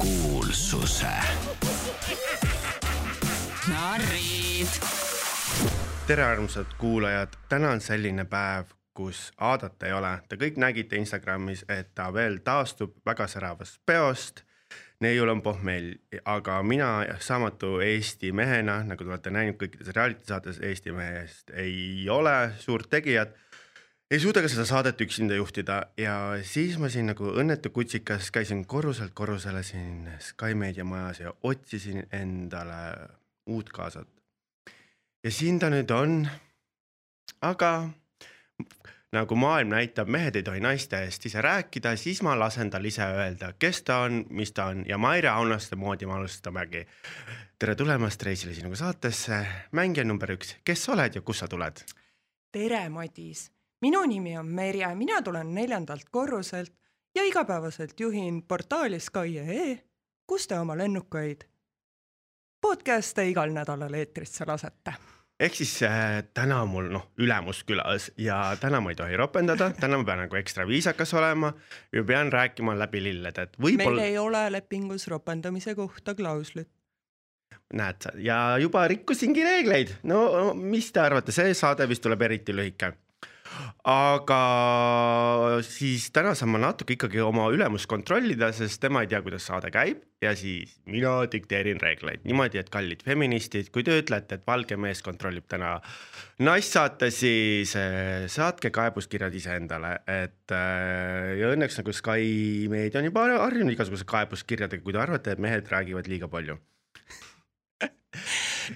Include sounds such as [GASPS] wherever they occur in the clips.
kuulsuse. narrid. tere, armsad kuulajad, täna on selline päev, kus Aadat ei ole, te kõik nägite Instagramis, et ta veel taastub väga säravast peost. neiul on pohmell, aga mina saamatu Eesti mehena, nagu te olete näinud kõikides reality saates Eesti mehest ei ole suurt tegijat. Ei suuda ka seda saadet üksinda juhtida ja siis ma siin nagu õnnetu kutsikas käisin korruselt korrusele siin Sky Meedia majas ja otsisin endale uut kaasat ja siin ta nüüd on. aga nagu maailm näitab, mehed ei tohi naiste eest ise rääkida, siis ma lasen tal ise öelda, kes ta on, mis ta on ja Maire Aunaste moodi me alustamegi. tere tulemast Reisile sinuga saatesse, mängija number üks, kes sa oled ja kust sa tuled? tere, Madis. Minu nimi on Merje, mina tulen neljandalt korruselt ja igapäevaselt juhin portaali Sky.ee, kus te oma lennukaid podcast'e igal nädalal eetrisse lasete. ehk siis äh, täna on mul noh, ülemus külas ja täna ma ei tohi ropendada, täna ma pean nagu ekstra viisakas olema ja pean rääkima läbi lillede, et meil võib-olla ei ole lepingus ropendamise kohta klauslit. näed sa ja juba rikkusingi reegleid, no mis te arvate, see saade vist tuleb eriti lühike. Aga siis täna saan ma natuke ikkagi oma ülemust kontrollida, sest tema ei tea, kuidas saade käib. Ja siis mina dikteerin reegleid. Niimoodi, et kallid feministid, kui te ütlete, et valge mees kontrollib täna naissaate, siis eh, saatke kaebuskirjad iseendale, et eh, ja õnneks nagu Sky meedia on juba harjunud igasuguse kaebuskirjadega, kui te arvate, et mehed räägivad liiga palju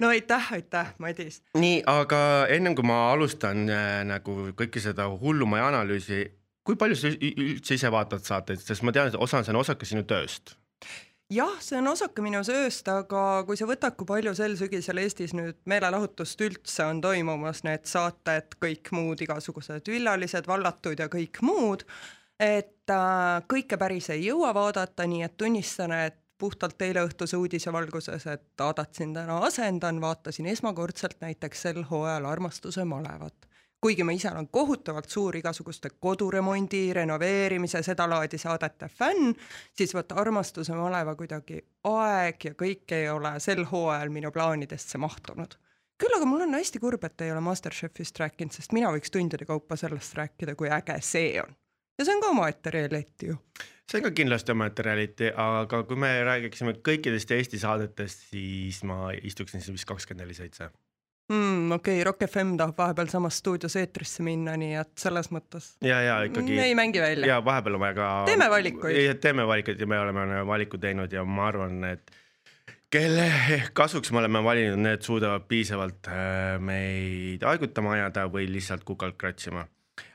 no aitäh, aitäh, Madis. nii, aga ennem kui ma alustan äh, nagu kõike seda hullumaja analüüsi, kui palju sa üldse ise vaatad saateid, sest ma tean, et osa, see on osake sinu tööst. jah, see on osake minu sööst, aga kui sa võtad, kui palju sel sügisel Eestis nüüd meelelahutust üldse on toimumas, need saated, kõik muud igasugused villalised, vallatud ja kõik muud, et äh, kõike päris ei jõua vaadata, nii et tunnistan, et puhtalt eileõhtuse uudise valguses, et Aadat siin täna asendan, vaatasin esmakordselt näiteks sel hooajal Armastuse malevat kuigi ma ise olen kohutavalt suur igasuguste koduremondi, renoveerimise, sedalaadi saadete fänn, siis vot Armastuse maleva kuidagi aeg ja kõik ei ole sel hooajal minu plaanidesse mahtunud. küll aga mul on hästi kurb, et ei ole Masterchefist rääkinud, sest mina võiks tundide kaupa sellest rääkida, kui äge see on. ja see on ka omaette reality ju. See on ka kindlasti omaette reality, aga kui me räägiksime kõikidest Eesti saadetest, siis ma istuksin siin vist kakskümmend neli seitse. mm,. okei Rock FM tahab vahepeal samas stuudios eetrisse minna, nii et selles mõttes ja, ja ikkagi ei mängi välja. ja vahepeal on vaja ka. Teeme valikuid.. teeme valikuid ja me oleme valiku teinud ja ma arvan, et kelle kasuks me oleme valinud, need suudavad piisavalt äh, meid haigutama ajada või lihtsalt kukalt kratsima.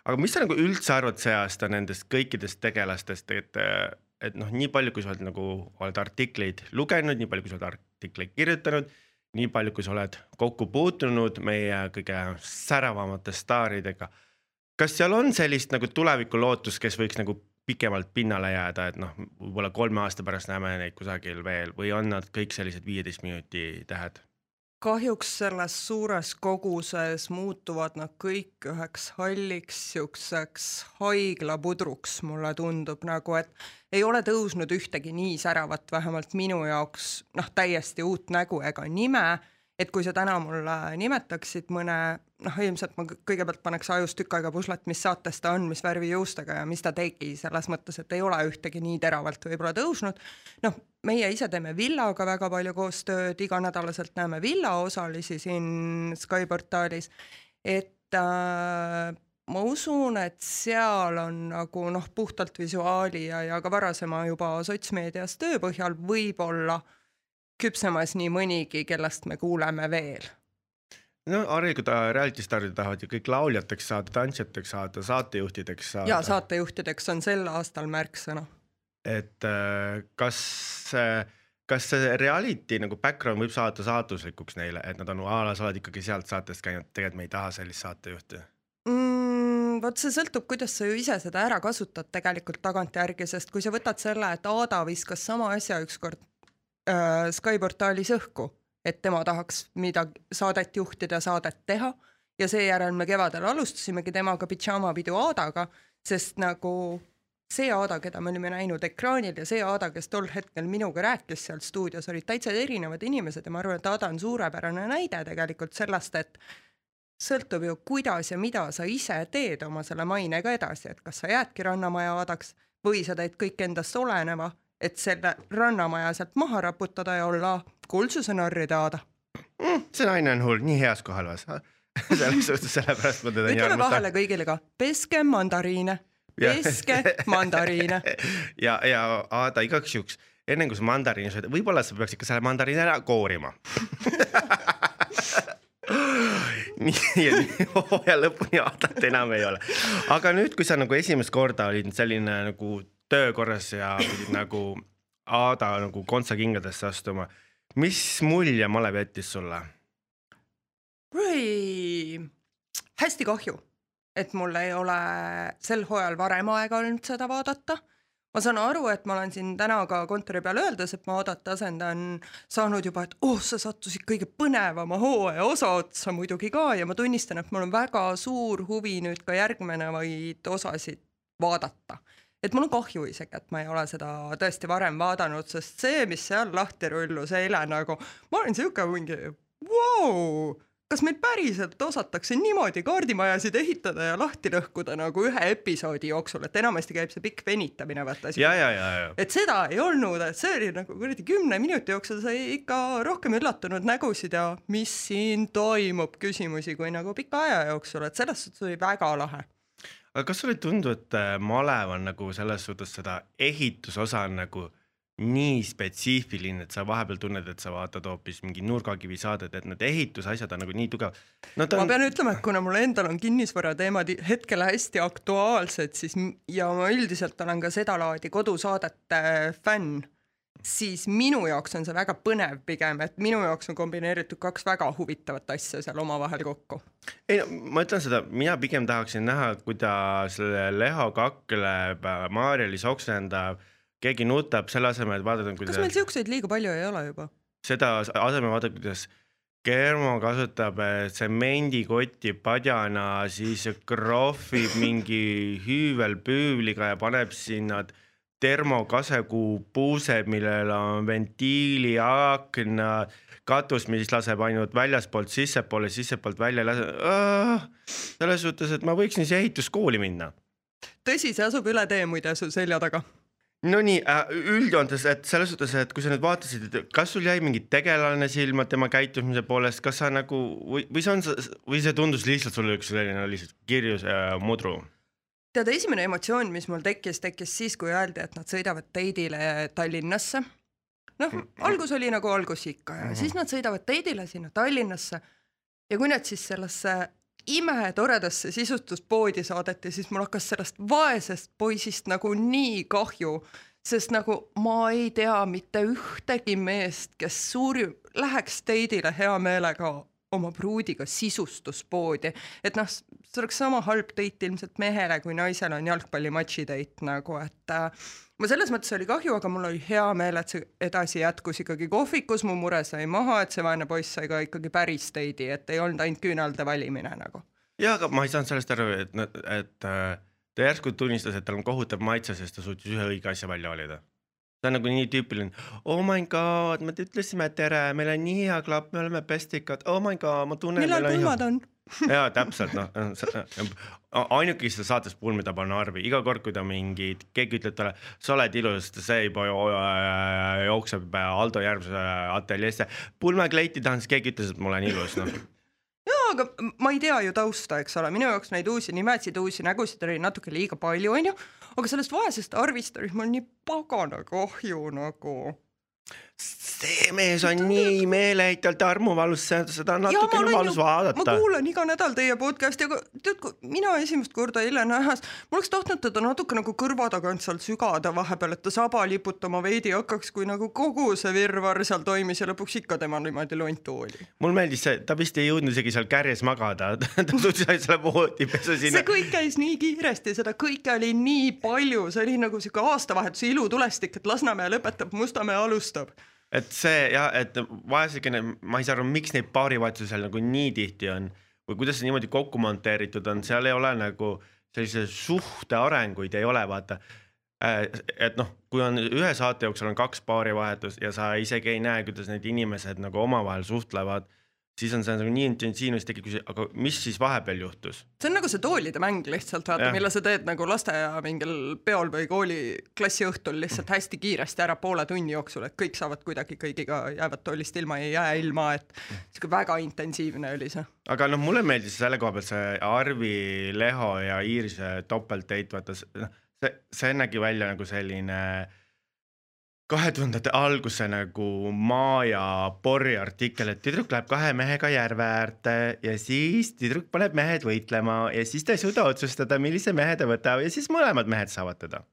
Aga mis sa nagu üldse arvad see aasta nendest kõikidest tegelastest, et, et noh, nii palju, kui sa oled nagu, oled artikleid lugenud, nii palju, kui sa oled artikleid kirjutanud, nii palju, kui sa oled kokku puutunud meie kõige säravamate staaridega. kas seal on sellist nagu tulevikulootust, kes võiks nagu pikemalt pinnale jääda, et noh, võib-olla kolme aasta pärast näeme neid kusagil veel või on nad kõik sellised viieteist minuti tähed? Kahjuks selles suures koguses muutuvad nad kõik üheks halliks siukseks haiglapudruks, mulle tundub nagu, et ei ole tõusnud ühtegi nii säravat, vähemalt minu jaoks noh, täiesti uut nägu ega nime, et kui sa täna mulle nimetaksid mõne noh, ilmselt ma kõ- kõigepealt paneks ajus tükk aega puslet, mis saates ta on, mis värvi juustega ja mis ta tegi, selles mõttes, et ei ole ühtegi nii teravalt võib-olla tõusnud. noh, meie ise teeme Villaga väga palju koostööd, iganädalaselt näeme Villa osalisi siin Sky portaalis, et äh, ma usun, et seal on nagu noh, puhtalt visuaali ja, ja ka varasema juba sotsmeedias töö põhjal võib-olla küpsemas nii mõnigi, kellest me kuuleme veel no harilikult reality staarid tahavad ju kõik lauljateks saada, tantsijateks saada, saatejuhtideks saada. ja saatejuhtideks on sel aastal märksõna. et äh, kas, kas see reality nagu background võib saada saatuslikuks neile, et nad on a la sa oled ikkagi sealt saatest käinud, tegelikult me ei taha sellist saatejuhti. mm,. vot see sõltub, kuidas sa ju ise seda ära kasutad tegelikult tagantjärgi, sest kui sa võtad selle, et Aada viskas sama asja ükskord äh, Sky portaalis õhku, et tema tahaks midagi, saadet juhtida, saadet teha. Ja seejärel me kevadel alustasimegi temaga pidžaamapidu Aadaga, sest nagu see Aada, keda me olime näinud ekraanil ja see Aada, kes tol hetkel minuga rääkis seal stuudios, olid täitsa erinevad inimesed ja ma arvan, et Aada on suurepärane näide tegelikult sellest, et sõltub ju, kuidas ja mida sa ise teed oma selle mainega edasi, et kas sa jäädki Rannamaja Aadaks või sa teed kõik endast oleneva, et selle Rannamaja sealt maha raputada ja olla kuulsuse narride Aada mm,. see naine on hull, nii heas kohal vas [LAUGHS] selles suhtes, sellepärast ma teda nii ütleme vahele kõigile ka, peske mandariine, peske mandariine. [LAUGHS] ja, ja Aada igaks juhuks, enne kui sa mandariini sööd, võib-olla sa peaks ikka selle mandariini ära koorima [LAUGHS] nii ja hooaja lõpuni Aadat enam ei ole. aga nüüd, kui sa nagu esimest korda olid selline nagu töökorras ja pidid nagu Aada nagu kontsakingadesse astuma, mis mulje Malev jättis sulle? hästi kahju, et mul ei ole sel hooajal varem aega olnud seda vaadata ma saan aru, et ma olen siin täna ka kontori peal öeldes, et ma oodata asendan saanud juba, et oh, sa sattusid kõige põnevama hooaja osa otsa muidugi ka ja ma tunnistan, et mul on väga suur huvi nüüd ka järgnevaid osasid vaadata. Et mul on kahju isegi, et ma ei ole seda tõesti varem vaadanud, sest see, mis seal lahti rullus eile nagu, ma olin sihuke mingi wow! kas meil päriselt osatakse niimoodi kaardimajasid ehitada ja lahti lõhkuda nagu ühe episoodi jooksul, et enamasti käib see pikk venitamine, vaata. et seda ei olnud, et see oli nagu kuradi kümne minuti jooksul sai ikka rohkem üllatunud nägusid ja mis siin toimub küsimusi kui nagu pika aja jooksul, et selles suhtes oli väga lahe aga kas sulle ei tundu, et äh, malev on nagu selles suhtes seda ehitusosa on nagu nii spetsiifiline, et sa vahepeal tunned, et sa vaatad hoopis mingi nurgakivi saadet, et need ehitusasjad on nagu nii tugevad no,. On... ma pean ütlema, et kuna mul endal on kinnisvarateemad hetkel hästi aktuaalsed, siis ja ma üldiselt olen ka sedalaadi kodusaadete fänn, siis minu jaoks on see väga põnev pigem, et minu jaoks on kombineeritud kaks väga huvitavat asja seal omavahel kokku. ei no ma ütlen seda, mina pigem tahaksin näha, kuidas Leho kakleb, Maarja-Liis oksendab keegi nutab selle asemel, et vaadata, kuidas. kas meil siukseid liiga palju ei ole juba? seda asemel vaadata, kuidas Germo kasutab eh, tsemendikotti padjana, siis krohvib mingi hüüvelpüüvliga ja paneb sinna termokasekuu puused, millel on ventiiliaknad, katus, mis laseb ainult väljaspoolt sissepoole, sissepoolt välja ei lase. selles suhtes, et ma võiksin siia ehituskooli minna. tõsi, see asub üle tee muide su selja taga Nonii äh,, üldjoontes, et selles suhtes, et kui sa nüüd vaatasid, et kas sul jäi mingi tegelane silma tema käitumise poolest, kas sa nagu või, või see on, või see tundus lihtsalt sulle üks selline lihtsalt kirjus ja mudru? Tead, esimene emotsioon, mis mul tekkis, tekkis siis, kui öeldi, et nad sõidavad teidile Tallinnasse. noh, mm. algus oli nagu algus ikka ja -hmm. siis nad sõidavad teidile sinna Tallinnasse ja kui nad siis sellesse imetoredasse sisustuspoodi saadeti, siis mul hakkas sellest vaesest poisist nagu nii kahju, sest nagu ma ei tea mitte ühtegi meest, kes suurim, läheks teidile hea meelega oma pruudiga sisustuspoodi, et noh, see oleks sama halb date ilmselt mehele, kui naisel on jalgpallimatši date nagu, et äh, ma selles mõttes oli kahju, aga mul oli hea meel, et see edasi jätkus ikkagi kohvikus, mu mure sai maha, et see vaene poiss sai ka ikkagi päris date'i, et ei olnud ainult küünalde valimine nagu. ja, aga ma ei saanud sellest aru, et, et äh, ta järsku tunnistas, et tal on kohutav maitse, sest ta suutis ühe õige asja välja valida see on nagu nii tüüpiline, oh my god, me ütlesime tere, meil on nii hea klapp, me oleme pestikad, oh my god, ma tunnen. millal pulmad on? [LAUGHS] jaa, täpselt noh, ainuke, kes seda saates pulmitab, on Arvi, iga kord, kui ta mingi, keegi ütleb talle, sa oled ilus, see juba jookseb Aldo Järvse ateljeesse, pulmekleiti tahan, siis keegi ütles, et ma olen ilus, noh. Aga ma ei tea ju tausta, eks ole, minu jaoks neid uusi nimesid, uusi nägusid oli natuke liiga palju, onju, aga sellest vaesest Arvist oli mul nii pagana kahju nagu see mees on nii meeleheitelt armuvalus, seda on natukene valus vaadata. ma kuulan iga nädal teie podcast'i, aga tead, kui mina esimest korda eile nähes, ma oleks tahtnud teda natuke nagu kõrva tagant sealt sügada vahepeal, et ta saba liputama veidi hakkaks, kui nagu kogu see virvarr seal toimis ja lõpuks ikka tema niimoodi lontu oli. mulle meeldis see, ta vist ei jõudnud isegi seal kärjes magada [LAUGHS] ta ainult selle voodipesu sinna. see kõik käis nii kiiresti, seda kõike oli nii palju, see oli nagu sihuke aastavahetuse ilutulestik, et Lasnamäe lõpetab, Mustamäe alustab et see jah, et vaesekene, ma ei saa aru, miks neid paarivahetusi seal nagu nii tihti on või kuidas see niimoodi kokku monteeritud on, seal ei ole nagu sellise suhte arenguid ei ole, vaata. et noh, kui on ühe saate jooksul on kaks paarivahetus ja sa isegi ei näe, kuidas need inimesed nagu omavahel suhtlevad siis on see nagu nii intensiivne, siis tekib küsimus, aga mis siis vahepeal juhtus? see on nagu see toolide mäng lihtsalt, vaata, mille sa teed nagu lasteaia mingil peol või kooli klassiõhtul lihtsalt hästi kiiresti ära poole tunni jooksul, et kõik saavad kuidagi kõigiga, jäävad toolist ilma, ei jää ilma, et sihuke väga intensiivne oli see. aga noh, mulle meeldis selle koha pealt see Arvi, Leho ja Iirise topeltdate, vaata noh, see, see nägi välja nagu selline äh, kahe tuhandete alguse nagu Maaja Borri artikkel, et tüdruk läheb kahe mehega järve äärde ja siis tüdruk paneb mehed võitlema ja siis ta ei suuda otsustada, millise mehe ta võtab ja siis mõlemad mehed saavad teda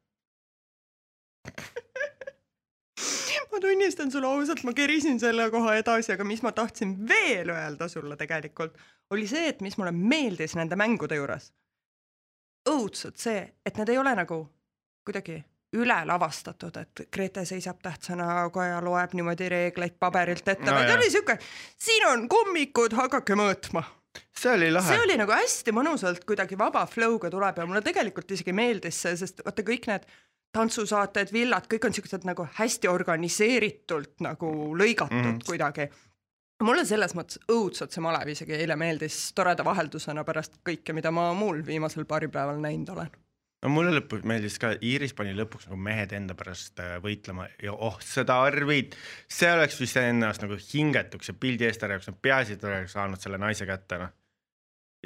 [LAUGHS] ma tunnistan sulle ausalt, ma kerisin selle koha edasi, aga mis ma tahtsin veel öelda sulle tegelikult, oli see, et mis mulle meeldis nende mängude juures. õudselt see, et need ei ole nagu kuidagi üle lavastatud, et Grete seisab tähtsana koja, loeb niimoodi reegleid paberilt ette no,, vaid oli siuke, siin on kummikud, hakake mõõtma. see oli lahe. see oli nagu hästi mõnusalt kuidagi vaba flow'ga tuleb ja mulle tegelikult isegi meeldis see, sest vaata kõik need tantsusaated, villad, kõik on siuksed nagu hästi organiseeritult nagu lõigatud mm. kuidagi mulle selles mõttes õudselt see malev isegi eile meeldis toreda vaheldusena pärast kõike, mida ma muul viimasel paaril päeval näinud olen no mulle lõpuks meeldis ka, Iiris pani lõpuks nagu mehed enda pärast äh, võitlema ja oh seda Arvid, see oleks vist ennast nagu hingetuks ja pildi eest ära jaoks, peaasi, et oleks saanud selle naise kätte noh.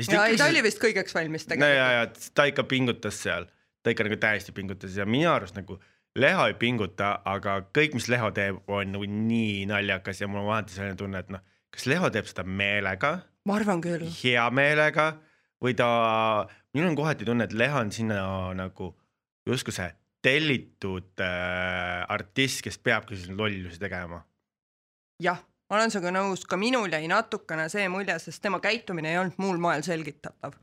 ja ei, ta oli vist kõigeks valmis tegelikult. no ja, ja ta ikka pingutas seal, ta ikka nagu täiesti pingutas ja minu arust nagu Leho ei pinguta, aga kõik, mis Leho teeb, on nagu nii naljakas ja mul on vahetevahel selline tunne, et noh, kas Leho teeb seda meelega? ma arvan küll. hea meelega või ta minul on kohati tunne, et Leha on sinna nagu justkui see tellitud äh, artist, kes peabki siis lollusi tegema. jah, ma olen sinuga nõus, ka minul jäi natukene see mulje, sest tema käitumine ei olnud muul moel selgitatav.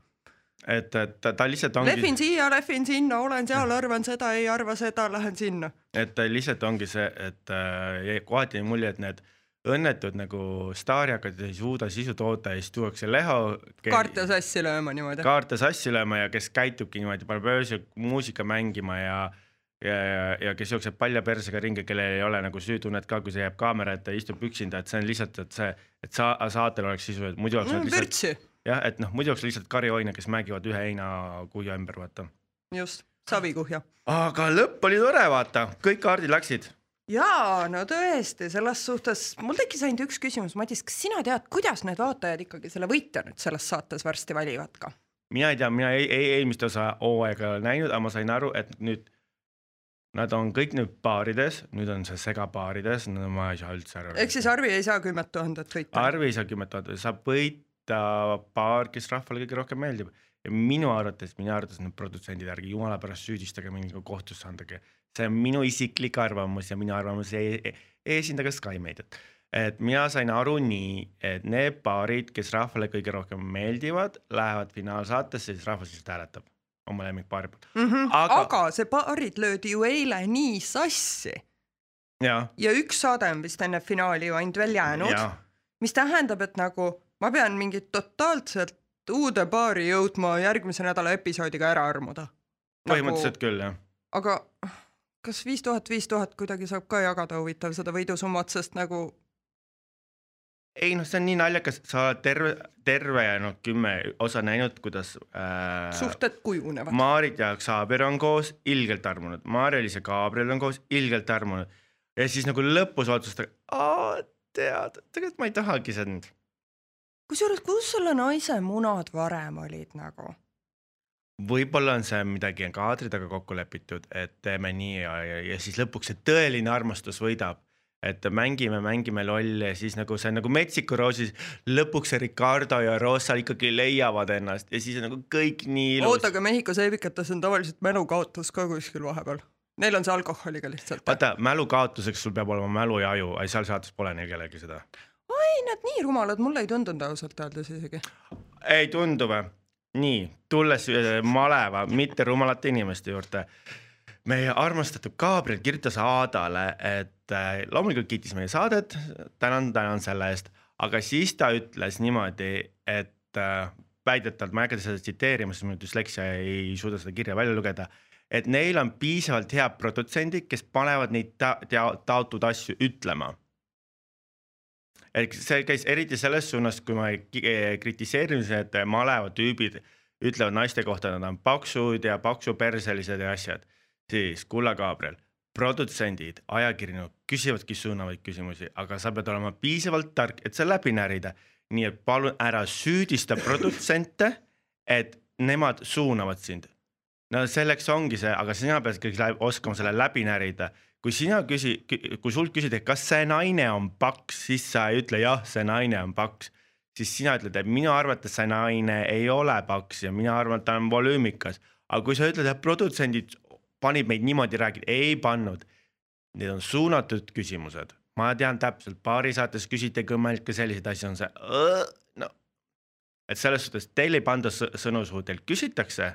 et, et ta, ta lihtsalt ongi. lehvin siia, lehvin sinna, olen seal, arvan seda, ei arva seda, lähen sinna. et ta lihtsalt ongi see, et äh, kohati jäi mulje, et need äh, õnnetud nagu staarihakkajad ei suuda sisu toota ja siis tuuakse Leho. kaarte sassi lööma niimoodi. kaarte sassi lööma ja kes käitubki niimoodi, paneb öösel muusika mängima ja ja, ja, ja kes jookseb palja persega ringi, kellel ei ole nagu süütunnet ka, kui see jääb kaamera ette istub üksinda, et see on lihtsalt, et see, et sa saatel oleks sisu, et muidu oleks no, lihtsalt. jah, et noh, muidu oleks lihtsalt karjahoina, kes mängivad ühe heinakuhja ümber, vaata. just, savikuhja. aga lõpp oli tore, vaata, kõik kaardid läksid jaa, no tõesti, selles suhtes mul tekkis ainult üks küsimus, Madis, kas sina tead, kuidas need vaatajad ikkagi selle võitja nüüd selles saates varsti valivad ka? mina ei tea, mina ei, ei, eelmist osa hooaega näinud, aga ma sain aru, et nüüd nad on kõik nüüd paarides, nüüd on see segapaarides, no ma ei saa üldse aru. ehk siis Arvi ei saa kümmet tuhandet võita? Arvi ei saa kümmet tuhandet, saab võita paar, kes rahvale kõige rohkem meeldib ja minu arvates, minu arvates need produtsendid, ärge jumala pärast süüdistage mind kohtusse andage see on minu isiklik arvamus ja minu arvamus ei, ei, ei esinda ka Sky Mediat. et mina sain aru nii, et need paarid, kes rahvale kõige rohkem meeldivad, lähevad finaalsaatesse, siis rahvas lihtsalt hääletab oma lemmikpaari poolt mm. -hmm. aga, aga see paarid löödi ju eile nii sassi. ja, üks saade on vist enne finaali ju ainult veel jäänud, mis tähendab, et nagu ma pean mingit totaalselt uude paari jõudma järgmise nädala episoodiga ära armuda. põhimõtteliselt nagu... küll, jah. aga kas viis tuhat, viis tuhat kuidagi saab ka jagada huvitav seda võidusummat, sest nagu. ei noh, see on nii naljakas, sa oled terve, terve no kümme osa näinud, kuidas äh,. suhted kujunevad. Maarit ja Xavier on koos, ilgelt armunud, Maarja-Liis ja Gabriel on koos, ilgelt armunud ja siis nagu lõpus otsustada, tead, tegelikult ma ei tahagi seda. kusjuures, kus selle naise munad varem olid nagu? Võib-olla on see midagi kaadri taga kokku lepitud, et teeme nii ja, ja, ja siis lõpuks see tõeline armastus võidab. et mängime, mängime lolli ja siis nagu see nagu Metsiku roosis, lõpuks see Ricardo ja Rosa ikkagi leiavad ennast ja siis on nagu kõik nii ilus. oota, aga Mehhiko seebikates on tavaliselt mälukaotus ka kuskil vahepeal. Neil on see alkoholiga lihtsalt. vaata, mälu kaotuseks sul peab olema mälu ja aju, seal saates pole neil kellelgi seda. oi, nad nii rumalad, mulle ei tundunud ausalt öeldes isegi. ei tundu või? Nii, tulles äh, maleva, mitte rumalate inimeste juurde. meie armastatud Gabriel kirjutas Aadale, et äh, loomulikult kiitis meie saadet, tänan, tänan selle eest, aga siis ta ütles niimoodi, et äh, väidetavalt, ma ei hakka seda tsiteerima, sest mul düsleksia ei suuda seda kirja välja lugeda, et neil on piisavalt head produtsendid, kes panevad neid ta ta taotud asju ütlema. Ehk see käis eriti selles suunas, kui ma kritiseerisin, et malevatüübid ütlevad naiste kohta, nad on paksud ja paksuperselised ja asjad, siis kulla Gabriel produtsendid, ajakirjanikud küsivadki suunavaid küsimusi, aga sa pead olema piisavalt tark, et see läbi närida. nii et palun ära süüdista produtsente, et nemad suunavad sind. no selleks ongi see, aga sina pead ikkagi oskama selle läbi närida. Kui sina küsi, kui sult küsida, kas see naine on paks, siis sa ei ütle jah, see naine on paks siis sina ütled, et minu arvates see naine ei ole paks ja mina arvan, et ta on volüümikas. aga kui sa ütled, et produtsendid panid meid niimoodi rääkida, ei pannud. Need on suunatud küsimused, ma tean täpselt, paari saates küsite kõmmelt ka selliseid asju, on see no. et selles suhtes teil ei panda sõnu suhu, teilt küsitakse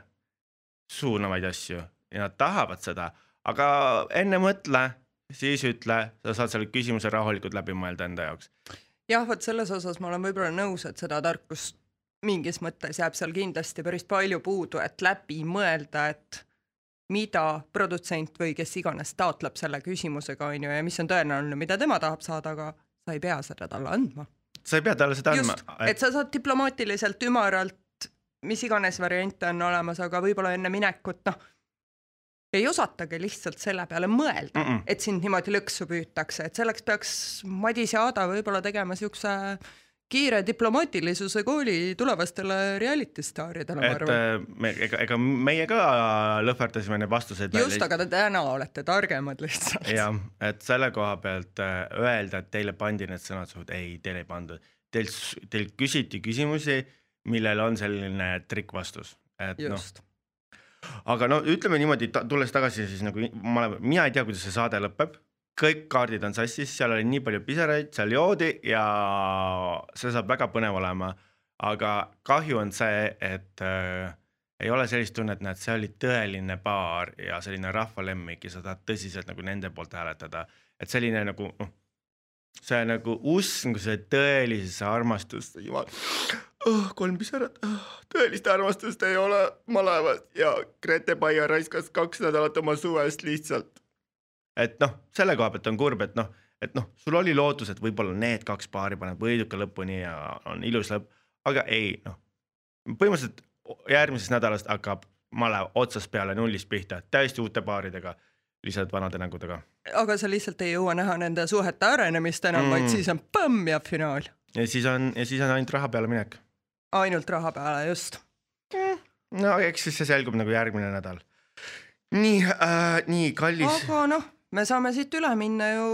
suunavaid asju ja nad tahavad seda, aga enne mõtle, siis ütle, sa saad selle küsimuse rahulikult läbi mõelda enda jaoks. jah, vot selles osas ma olen võib-olla nõus, et seda tarkust mingis mõttes jääb seal kindlasti päris palju puudu, et läbi mõelda, et mida produtsent või kes iganes taotleb selle küsimusega, on ju, ja mis on tõenäoline, mida tema tahab saada, aga sa ei pea seda talle andma. sa ei pea talle seda andma. et sa saad diplomaatiliselt, ümaralt, mis iganes variante on olemas, aga võib-olla enne minekut, noh, ei osatagi lihtsalt selle peale mõelda mm, -mm. et sind niimoodi lõksu püütakse, et selleks peaks Madis ja Aada võib-olla tegema äh, kiire diplomaatilisuse kooli tulevastele reality staaridele, ma arvan. Äh, me, ega, ega meie ka lõhverdasime need vastused. just, aga te täna olete targemad lihtsalt. jah, et selle koha pealt äh, öelda, et teile pandi need sõnad suhu, ei, teile ei pandud. Teil, teilt küsiti küsimusi, millel on selline trikkvastus, et noh aga no ütleme niimoodi, tulles tagasi siis nagu ma, mina ei tea, kuidas see saade lõpeb. Kõik kaardid on sassis, seal oli nii palju pisaraid, seal joodi ja see saab väga põnev olema. aga kahju on see, et äh, ei ole sellist tunnet, näed, see oli tõeline paar ja selline rahvalemmik ja sa tahad tõsiselt nagu nende poolt hääletada, et selline nagu noh see nagu usk nagu see tõelisesse armastusse, jumal oh,, kolm pisarat oh,, tõelist armastust ei ole malevas ja Grete Baia raiskas kaks nädalat oma suvest lihtsalt et noh, selle koha pealt on kurb, et noh, et noh, sul oli lootus, et võib-olla need kaks paari paneb võiduka lõpuni ja on ilus lõpp, aga ei noh, põhimõtteliselt järgmisest nädalast hakkab malev otsast peale nullist pihta, täiesti uute paaridega, lihtsalt vanade nägudega. aga sa lihtsalt ei jõua näha nende suhete arenemist enam mm., vaid siis on põmm ja finaal. ja siis on, ja siis on ainult raha peale minek. Ainult raha peale, just mm.. no eks siis see selgub nagu järgmine nädal. nii äh,, nii kallis. aga noh me saame siit üle minna ju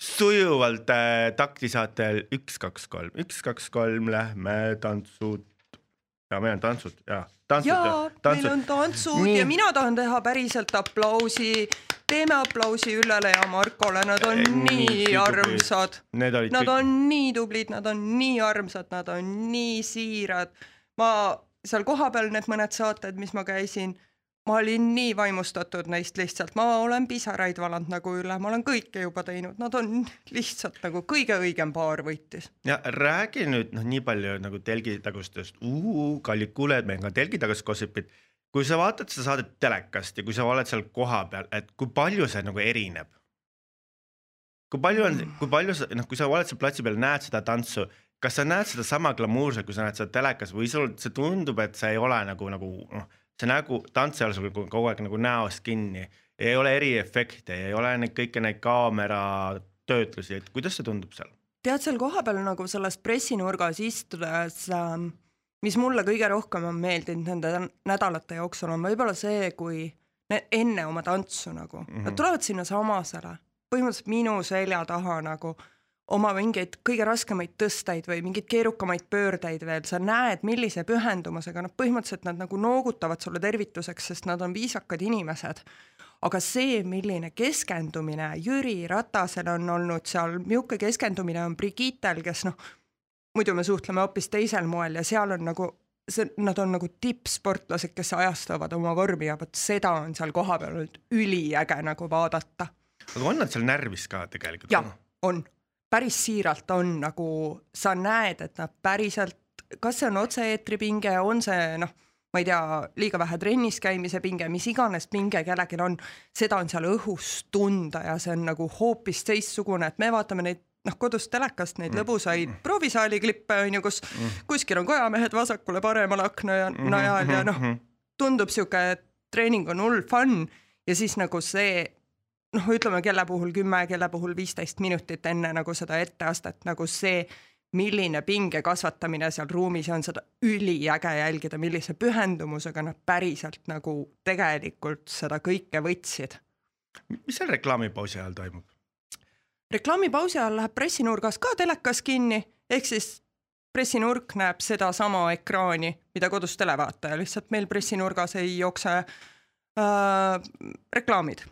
sujuvalt äh, taktisaatel üks, kaks, kolm, üks, kaks, kolm, lähme tantsud. Ja meil on tantsud ja tantsud ja, ja meil on tantsud Nii. ja mina tahan teha päriselt aplausi. teeme aplausi Üllele ja Markole, nad on nii, nii armsad. Nad kõik... on nii tublid, nad on nii armsad, nad on nii siirad. ma seal kohapeal need mõned saated, mis ma käisin ma olin nii vaimustatud neist lihtsalt, ma olen pisaraid valanud nagu üle, ma olen kõike juba teinud, nad on lihtsalt nagu kõige õigem paar võitis. ja räägi nüüd noh, nii palju nagu telgitagustest, kallid kuulajad, meil on ka telgitagust gossip'id. kui sa vaatad seda saadet telekast ja kui sa oled seal kohapeal, et kui palju see nagu erineb? kui palju on, kui palju sa noh, kui sa oled seal platsi peal, näed seda tantsu, kas sa näed seda sama glamuurselt, kui sa näed seda telekas või sul see tundub, et see ei ole nagu, nagu noh see nägu, tantsijal sul kogu aeg nagu näost kinni, ei ole eriefekte, ei ole neid kõiki neid kaamera töötlusi, et kuidas see tundub seal? tead, seal kohapeal nagu selles pressinurgas istudes äh, mis mulle kõige rohkem on meeldinud nende nädalate jooksul, on võib-olla see, kui enne oma tantsu nagu mm, -hmm. nad tulevad sinna samasele, põhimõtteliselt minu selja taha nagu oma mingeid kõige raskemaid tõsteid või mingeid keerukamaid pöördeid veel, sa näed, millise pühendumusega nad põhimõtteliselt nad nagu noogutavad sulle tervituseks, sest nad on viisakad inimesed. aga see, milline keskendumine Jüri Ratasel on olnud seal, niisugune keskendumine on Brigittel, kes noh, muidu me suhtleme hoopis teisel moel ja seal on nagu see, nad on nagu tippsportlased, kes ajastavad oma vormi ja vot seda on seal kohapeal olnud üliäge nagu vaadata. aga on nad seal närvis ka tegelikult? jah, on päris siiralt on nagu, sa näed, et nad päriselt, kas see on otse-eetri pinge, on see noh, ma ei tea, liiga vähe trennis käimise pinge, mis iganes pinge kellelgi on, seda on seal õhus tunda ja see on nagu hoopis teistsugune, et me vaatame neid noh, kodust telekast neid lõbusaid proovisaali klippe on ju, kus kuskil on kojamehed vasakule-paremale akna ja najal ja noh, tundub sihuke, et treening on hull fun ja siis nagu see noh, ütleme kelle puhul kümme, kelle puhul viisteist minutit enne nagu seda etteastet, nagu see, milline pinge kasvatamine seal ruumis on seda üliäge jälgida, millise pühendumusega nad päriselt nagu tegelikult seda kõike võtsid. mis seal reklaamipausi ajal toimub? reklaamipausi ajal läheb pressinurgas ka telekas kinni, ehk siis pressinurk näeb sedasama ekraani, mida kodus televaataja, lihtsalt meil pressinurgas ei jookse äh, reklaamid.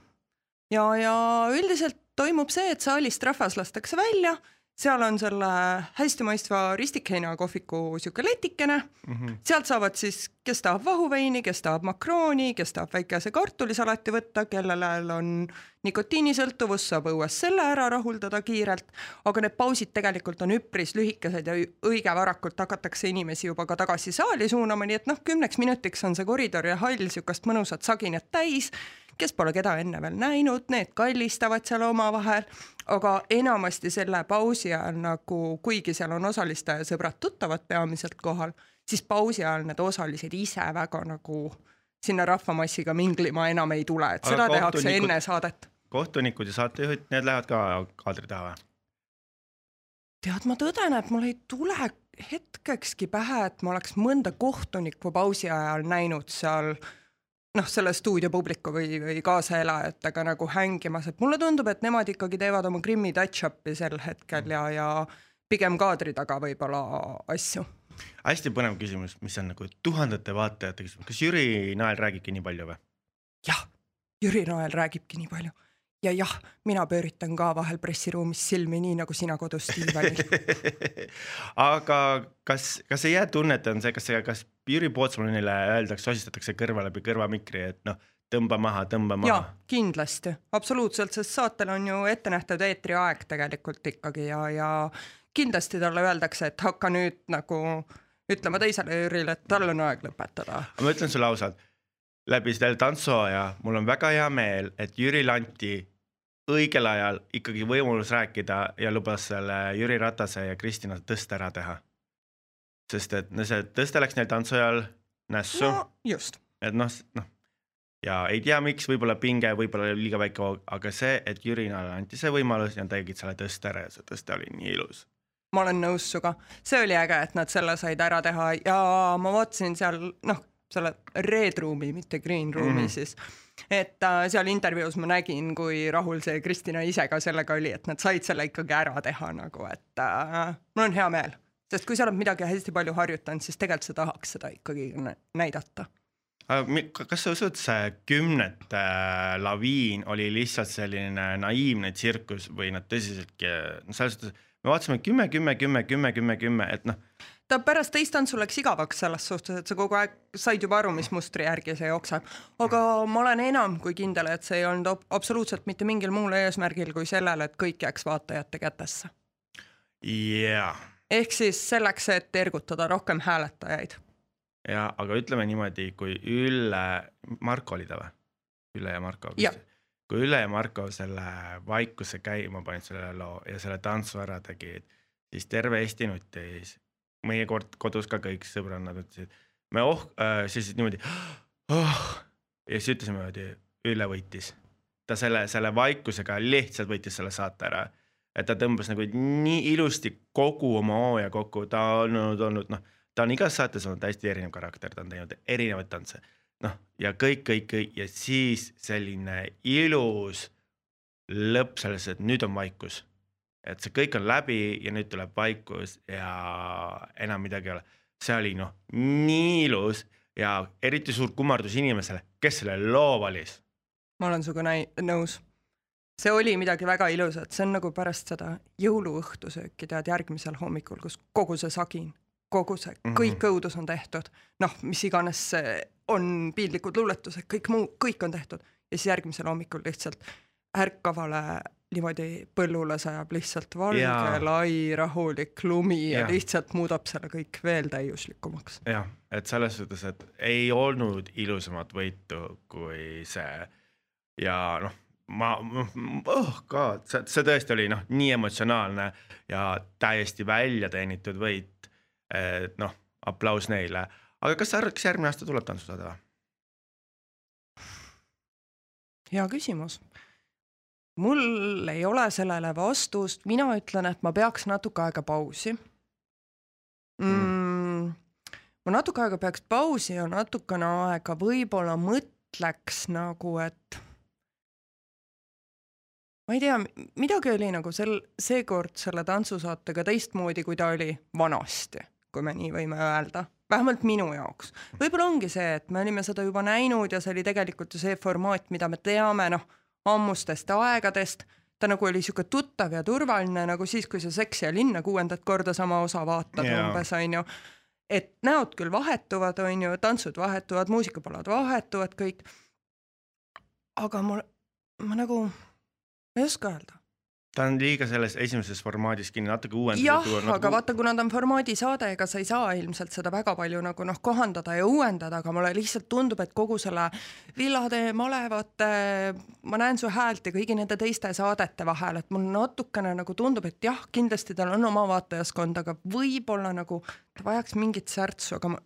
Ja, ja üldiselt toimub see, et saalist rahvas lastakse välja. Seal on selle hästi maistva ristikheina kohviku sihuke letikene. Mm, -hmm. sealt saavad siis, kes tahab vahuveini, kes tahab makrooni, kes tahab väikese kartulisalati võtta, kellel on nikotiinisõltuvus, saab õues selle ära rahuldada kiirelt, aga need pausid tegelikult on üpris lühikesed ja õige varakult hakatakse inimesi juba ka tagasi saali suunama, nii et noh, kümneks minutiks on see koridor ja hall sihukest mõnusat saginat täis kes pole keda enne veel näinud, need kallistavad seal omavahel, aga enamasti selle pausi ajal nagu, kuigi seal on osaliste sõbrad-tuttavad peamiselt kohal, siis pausi ajal need osalised ise väga nagu sinna rahvamassiga minglima enam ei tule, et seda tehakse enne saadet. kohtunikud ja saatejuhid, need lähevad ka kaadri taha või? tead, ma tõden, et mul ei tule hetkekski pähe, et ma oleks mõnda kohtunikku pausi ajal näinud seal äh, noh, selle stuudiopubliku või, või kaasaelajatega nagu hängimas, et mulle tundub, et nemad ikkagi teevad oma Krimmi touch-up'i sel hetkel ja, ja pigem kaadri taga võib-olla asju. hästi põnev küsimus, mis on nagu tuhandete vaatajate küsimus, kas Jüri Nael räägibki nii palju või? jah, Jüri Nael räägibki nii palju ja jah, mina pööritan ka vahel pressiruumis silmi, nii nagu sina kodus diivanil [LAUGHS] aga kas, kas ei jää tunnet, on see, kas see, kas Jüri Pootsmanile öeldakse, sosistatakse kõrva läbi kõrvamikri, et noh, tõmba maha, tõmba maha? kindlasti, absoluutselt, sest saatel on ju ette nähtud eetriaeg tegelikult ikkagi ja, ja kindlasti talle öeldakse, et hakka nüüd nagu ütlema teisele Jürile, et tal on aeg lõpetada. ma ütlen sulle ausalt, läbi selle tantsuaja mul on väga hea meel, et Jüri Lanti õigel ajal ikkagi võimalus rääkida ja lubas selle Jüri Ratase ja Kristina tõste ära teha. Sest et no see tõste läks neil tantsu ajal nässu no,. just. et noh, noh ja ei tea, miks, võib-olla pinge, võib-olla liiga väike aga see, et Jürinale anti see võimalus ja tegid selle tõste ära ja see tõste oli nii ilus ma olen nõus sinuga, see oli äge, et nad selle said ära teha ja ma vaatasin seal noh, selle red room'i, mitte green room'i mm -hmm. siis et äh, seal intervjuus ma nägin, kui rahul see Kristina ise ka sellega oli, et nad said selle ikkagi ära teha nagu, et äh, mul on hea meel, sest kui sa oled midagi hästi palju harjutanud, siis tegelikult sa tahaks seda ikkagi näidata kas sa usud, see kümnete äh, laviin oli lihtsalt selline naiivne tsirkus või nad tõsiseltki, no selles suhtes, me vaatasime kümme, kümme, kümme, kümme, kümme, kümme, et noh ta pärast teist tantsu läks igavaks selles suhtes, et sa kogu aeg said juba aru, mis mustri järgi see jookseb. aga ma olen enam kui kindel, et see ei olnud absoluutselt mitte mingil muul eesmärgil kui sellel, et kõik jääks vaatajate kätesse. jaa. Ehk siis selleks, et ergutada rohkem hääletajaid. ja aga ütleme niimoodi, kui Ülle, Marko oli ta või? Ülle ja Marko. kui Ülle ja Marko selle vaikuse käima panid selle loo ja selle tantsu ära tegid, siis terve Eesti nuttis meie kord kodus ka kõik sõbrannad ütlesid, me oh äh,, siis niimoodi oh, ja siis ütlesime niimoodi, Ülle võitis. ta selle, selle vaikusega lihtsalt võitis selle saate ära. Et ta tõmbas nagu nii ilusti kogu oma hooaja kokku, ta on olnud, olnud noh, ta on igas saates olnud hästi erinev karakter, ta on teinud erinevaid tantse. noh, ja kõik, kõik, kõik ja siis selline ilus lõpp selles, et nüüd on vaikus et see kõik on läbi ja nüüd tuleb vaikus ja enam midagi ei ole. see oli noh, nii ilus ja eriti suur kummardus inimesele, kes selle loo valis. ma olen sinuga nõus. See oli midagi väga ilusat, see on nagu pärast seda jõuluõhtusööki tead järgmisel hommikul, kus kogu see sagin, kogu see, kõik mm -hmm. õudus on tehtud, noh, mis iganes see on, piinlikud luuletused, kõik muu, kõik on tehtud ja siis järgmisel hommikul lihtsalt ärkavale niimoodi põllule sajab lihtsalt valge Jaa., lai, rahulik lumi ja Jah. lihtsalt muudab selle kõik veel täiuslikumaks. jah, et selles suhtes, et ei olnud ilusamat võitu kui see ja noh, ma, oh god, see, see tõesti oli noh, nii emotsionaalne ja täiesti välja teenitud võit. et noh, aplaus neile, aga kas sa arvad, kas järgmine aasta tuleb tantsusaade või? hea küsimus. mul ei ole sellele vastust, mina ütlen, et ma peaks natuke aega pausi mm,. ma natuke aega peaks pausi ja natukene aega võib-olla mõtleks nagu, et ma ei tea, midagi oli nagu sel, seekord selle tantsusaatega teistmoodi, kui ta oli vanasti, kui me nii võime öelda, vähemalt minu jaoks. võib-olla ongi see, et me olime seda juba näinud ja see oli tegelikult ju see formaat, mida me teame, noh, ammustest aegadest, ta nagu oli niisugune tuttav ja turvaline nagu siis, kui sa Seksi ja linna kuuendat korda sama osa vaatad Jaa. umbes, on ju. et näod küll vahetuvad, on ju, tantsud vahetuvad, muusikapalad vahetuvad kõik. aga mul, ma nagu, ma ei oska öelda. ta on liiga selles esimeses formaadis kinni, natuke uuendada jah, nagu aga vaata, kuna ta on formaadisaade, ega sa ei saa ilmselt seda väga palju nagu noh, kohandada ja uuendada, aga mulle lihtsalt tundub, et kogu selle villade, malevate, ma näen su häält ja kõigi nende teiste saadete vahel, et mul natukene nagu tundub, et jah, kindlasti tal on oma vaatajaskond, aga võib-olla nagu ta vajaks mingit särtsu, aga ma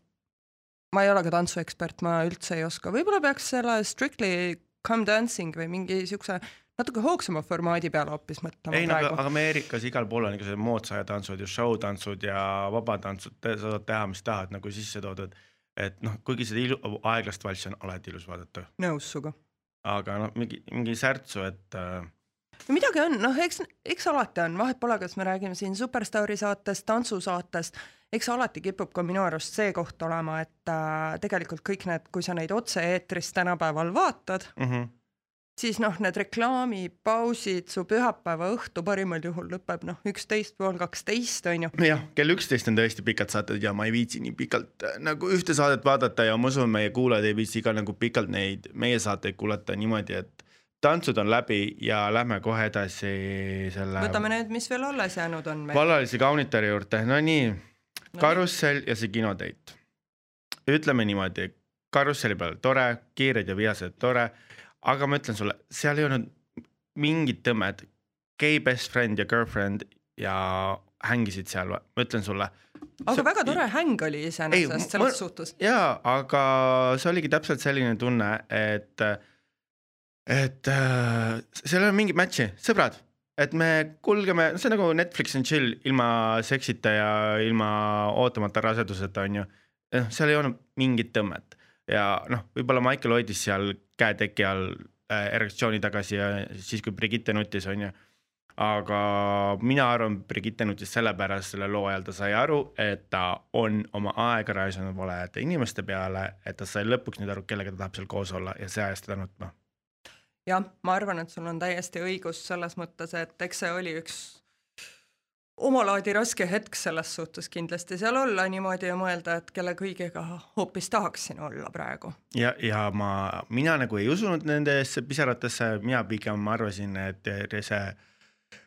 ma ei ole ka tantsuekspert, ma üldse ei oska, võib-olla peaks selle Strictly Come Dancing või mingi siukse natuke hoogsama formaadi peale hoopis mõtlema ei no aga. Ameerikas igal pool on igasugused moodsa aja tantsud ja show tantsud ja vabatantsud, sa saad teha, mis tahad nagu sisse toodud. et noh, kuigi seda ilu, aeglast valssi on alati ilus vaadata, nõus sinuga aga noh, mingi, mingi särtsu, et äh, no midagi on, noh, eks, eks alati on, vahet pole, kas me räägime siin Superstaari saatest, tantsusaatest, eks alati kipub ka minu arust see koht olema, et äh, tegelikult kõik need, kui sa neid otse-eetris tänapäeval vaatad, mm -hmm. Siis noh, need reklaamipausid su pühapäeva õhtu parimal juhul lõpeb noh, üksteist pool kaksteist on ju. jah, kell üksteist on tõesti pikad saated ja ma ei viitsi nii pikalt äh, nagu ühte saadet vaadata ja ma usun, meie kuulajad ei viitsi ka nagu pikalt neid meie saateid kuulata niimoodi, et tantsud on läbi ja lähme kohe edasi selle võtame need, mis veel alles jäänud on meil. vallalise kaunitari juurde, no nii, karussell ja see kinodate. ütleme niimoodi, karusselli peal tore, kiired ja vihased tore, aga ma ütlen sulle, seal ei olnud mingit tõmmet. Gay best friend ja girlfriend ja hängisid seal, ma ütlen sulle. aga väga tore häng oli iseenesest ma- selles suhtes. jaa, aga see oligi täpselt selline tunne, et, et äh, seal ei ole mingit match'i, sõbrad, et me kulgeme, see on nagu Netflix and chill ilma seksita ja ilma ootamata raseduseta, on ju. noh, seal ei olnud mingit tõmmet ja noh, võib-olla Michael hoidis seal käe teki all äh, erektsiooni tagasi ja siis, kui Brigitte nutis, on ju aga mina arvan, Brigitte nutis sellepärast selle loo ajal, ta sai aru, et ta on oma aega raisanud valede inimeste peale, et ta sai lõpuks nüüd aru, kellega ta tahab seal koos olla ja see ajas teda nutma. jah, ma arvan, et sul on täiesti õigus selles mõttes, et eks see oli üks omalaadi raske hetk selles suhtes kindlasti seal olla niimoodi ja mõelda, et kelle kõigega hoopis tahaksin olla praegu. ja, ja ma, mina nagu ei usunud nendesse pisaratesse, mina pigem arvasin, et see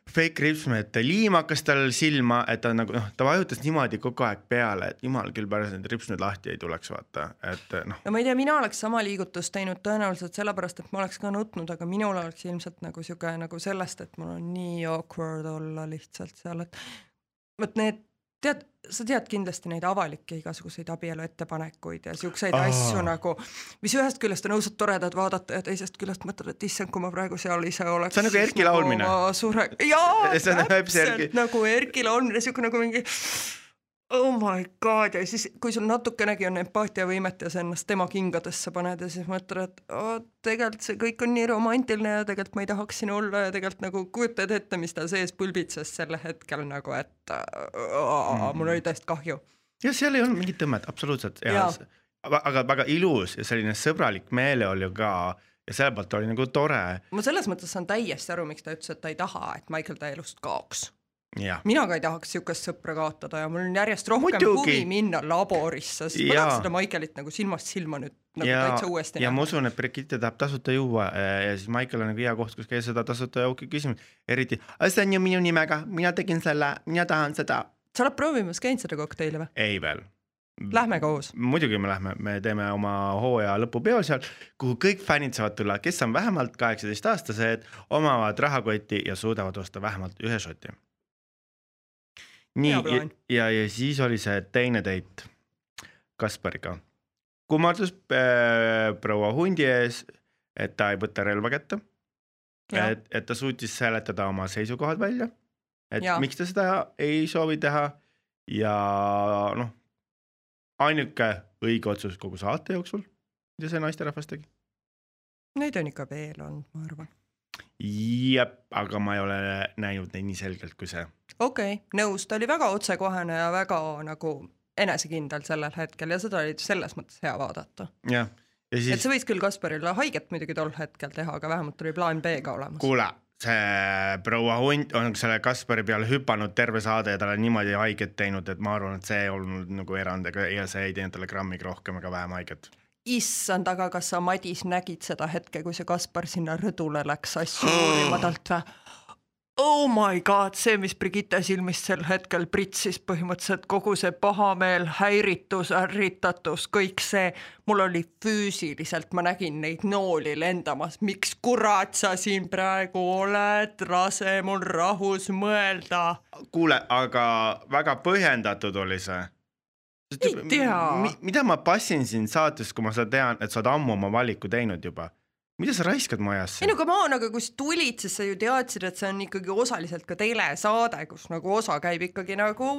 fake ripsmed liim hakkas tal silma, et ta nagu noh, ta vajutas niimoodi kogu aeg peale, et jumal küll pärast need ripsmed lahti ei tuleks, vaata, et noh. no ma ei tea, mina oleks sama liigutust teinud tõenäoliselt sellepärast, et ma oleks ka nutnud, aga minul oleks ilmselt nagu sihuke nagu sellest, et mul on nii awkward olla lihtsalt seal, et vot need, tead, sa tead kindlasti neid avalikke igasuguseid abielu ettepanekuid ja siukseid asju nagu, mis ühest küljest on õudselt toredad vaadata ja teisest küljest mõtled, et issand, kui ma praegu seal ise oleks. See on nagu Erki laulmine. suure, jaa, [LAUGHS] täpselt nagu Erki laulmine, siuke nagu mingi oh my god ja siis, kui sul natukenegi on empaatiavõimet ja sa ennast tema kingadesse paned ja siis mõtled, et oo, tegelikult see kõik on nii romantiline ja tegelikult ma ei tahaks siin olla ja tegelikult nagu kujutad ette, mis tal sees pulbitses sel hetkel nagu, et äh, mul oli täiesti kahju. ja seal ei olnud mingit tõmmet absoluutselt aga väga ilus ja selline sõbralik meeleolu ka ja selle pealt oli nagu tore. ma selles mõttes saan täiesti aru, miks ta ütles, et ta ei taha, et Michael ta elust kaoks. jah, mina ka ei tahaks niisugust sõpra kaotada ja mul on järjest rohkem Muidugi. huvi minna laborisse, sest ma Jaa. tahaks seda Maikelit nagu silmast silma nüüd nagu ja täitsa, uuesti ja ma näha. usun, et Brigitte tahab tasuta juua äh, ja siis Maicel on nagu hea koht, kus käia seda tasuta jooki küsimas, eriti, see on ju minu nimega, mina tegin selle, mina tahan seda. sa oled proovimas käinud seda kokteili või? ei veel. Lähme koos. muidugi me lähme, me teeme oma hooaja lõpupeo seal, kuhu kõik fännid saavad tulla, kes on vähemalt kaheksateistaastased, omavad rahakotti ja suudavad osta vähemalt ühe šoti. Nii plaan. ja, ja siis oli see teine date Kaspariga. kummardus äh, proua hundi ees, et ta ei võta relva kätte, Jah. et, et ta suutis seletada oma seisukohad välja, et ja. Miks ta seda ei soovi teha ja noh, ainuke õige otsus kogu saate jooksul, mida see naisterahvas tegi. Neid on ikka veel olnud, ma arvan. jep, aga ma ei ole näinud neid nii selgelt kui see. Okei okay,, nõus, ta oli väga otsekohene ja väga nagu enesekindel sellel hetkel ja seda oli selles mõttes hea vaadata. jah, ja et siis see võis küll Kasparile haiget muidugi tol hetkel teha, aga vähemalt oli plaan B ka olemas. kuule, see proua hunt on selle Kaspari peale hüpanud terve saade ja talle niimoodi haiget teinud, et ma arvan, et see ei olnud nagu erand ega, ja see ei teinud talle grammigi rohkem ega vähem haiget. issand, aga kas sa, Madis, nägid seda hetke, kui see Kaspar sinna rõdule läks asju [GASPS] uurima talt või? Oh my god, see, mis Brigitte silmist sel hetkel pritsis, põhimõtteliselt kogu see pahameel, häiritus, ärritatus, kõik see, mul oli füüsiliselt, ma nägin neid nooli lendamas, miks kurat sa siin praegu oled, lase mul rahus mõelda. kuule, aga väga põhjendatud oli see. Ei tea. mida ma passin sind saates, kui ma seda tean, et sa oled ammu oma valiku teinud juba. Mida sa raiskad mu ajasse ei no? come on, aga kui sa tulid, siis sa ju teadsid, et see on ikkagi osaliselt ka telesaade, kus nagu osa käib ikkagi nagu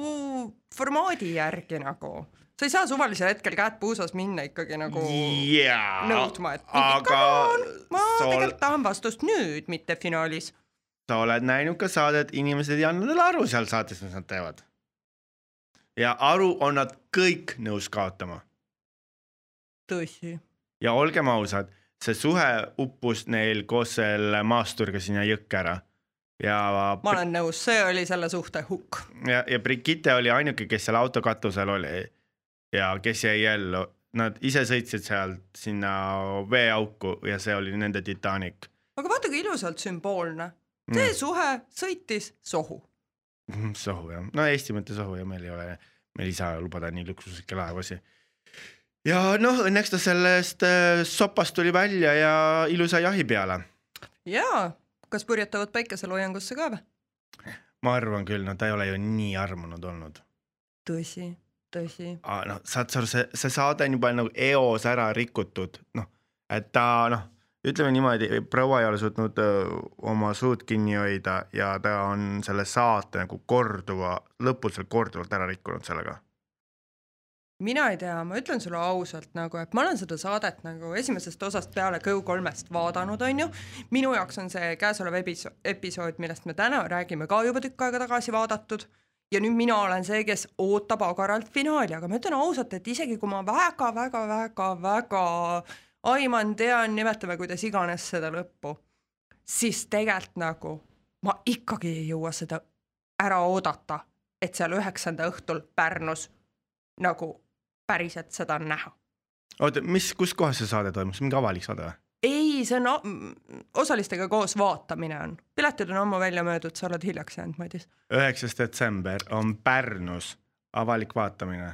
formaadi järgi nagu. sa ei saa suvalisel hetkel käed puusas minna ikkagi nagu jaa, nõudma, et aga ma sa ol- tegelikult tahan vastust nüüd, mitte finaalis. sa oled näinud ka saadet, inimesed ei anna talle aru seal saates, mis nad teevad. ja aru on nad kõik nõus kaotama tõsi. ja olgem ausad, see suhe uppus neil koos selle maasturiga sinna jõkke ära. ja, ma olen nõus, see oli selle suhte hukk. ja, ja Brigitte oli ainuke, kes seal auto katusel oli ja kes jäi ellu. Nad ise sõitsid sealt sinna veeauku ja see oli nende Titanic. aga vaata kui ilusalt sümboolne. see Mm. suhe sõitis sohu. [LAUGHS] sohu jah, no Eesti mõttes sohu ja meil ei ole, meil ei saa lubada nii luksuslikke laevusi. Ja noh, õnneks ta sellest äh, sopast tuli välja ja ilusa jahi peale. jaa, kas purjetavad päikeseloojangusse ka või? ma arvan küll, no ta ei ole ju nii armunud olnud. tõsi, tõsi. noh, saad sa aru, see, see saade on juba nagu eos ära rikutud, noh, et ta noh, ütleme niimoodi, proua ei ole suutnud öö, oma suud kinni hoida ja ta on selle saate nagu korduva, lõputult korduvalt ära rikkunud sellega. Mina ei tea, ma ütlen sulle ausalt nagu, et ma olen seda saadet nagu esimesest osast peale Go3-st vaadanud, onju. minu jaoks on see käesolev episo- episood, millest me täna räägime, ka juba tükk aega tagasi vaadatud. ja nüüd mina olen see, kes ootab agaralt finaali, aga ma ütlen ausalt, et isegi kui ma väga-väga-väga-väga aiman, tean, nimetame kuidas iganes seda lõppu, siis tegelikult nagu ma ikkagi ei jõua seda ära oodata, et seal üheksanda õhtul Pärnus nagu päriselt seda näha. oota, mis, kus kohas see saade toimus, mingi avalik saade või? ei, see on osalistega koos vaatamine on, piletid on ammu välja müüdud, sa oled hiljaks jäänud, Madis. üheksas detsember on Pärnus avalik vaatamine.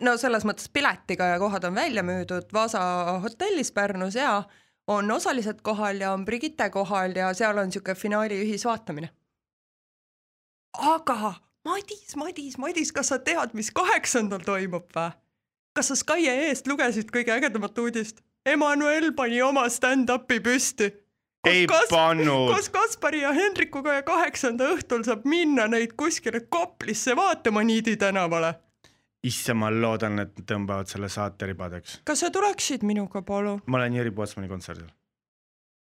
no selles mõttes piletiga ja kohad on välja müüdud Vaasa hotellis Pärnus ja on osalised kohal ja on Brigitte kohal ja seal on niisugune finaali ühisvaatamine. aga Madis, Madis, Madis, kas sa tead, mis kaheksandal toimub või? kas sa Sky eest lugesid kõige ägedamat uudist? Emmanuel pani oma stand-up'i püsti. ei pannud koos Kaspari ja Hendrikuga ja kaheksanda õhtul saab minna neid kuskile Koplisse vaatama Niidi tänavale. issand, ma loodan, et tõmbavad selle saate ribadeks. kas sa tuleksid minuga, palun? ma olen Jüri Pootsmani kontserdil.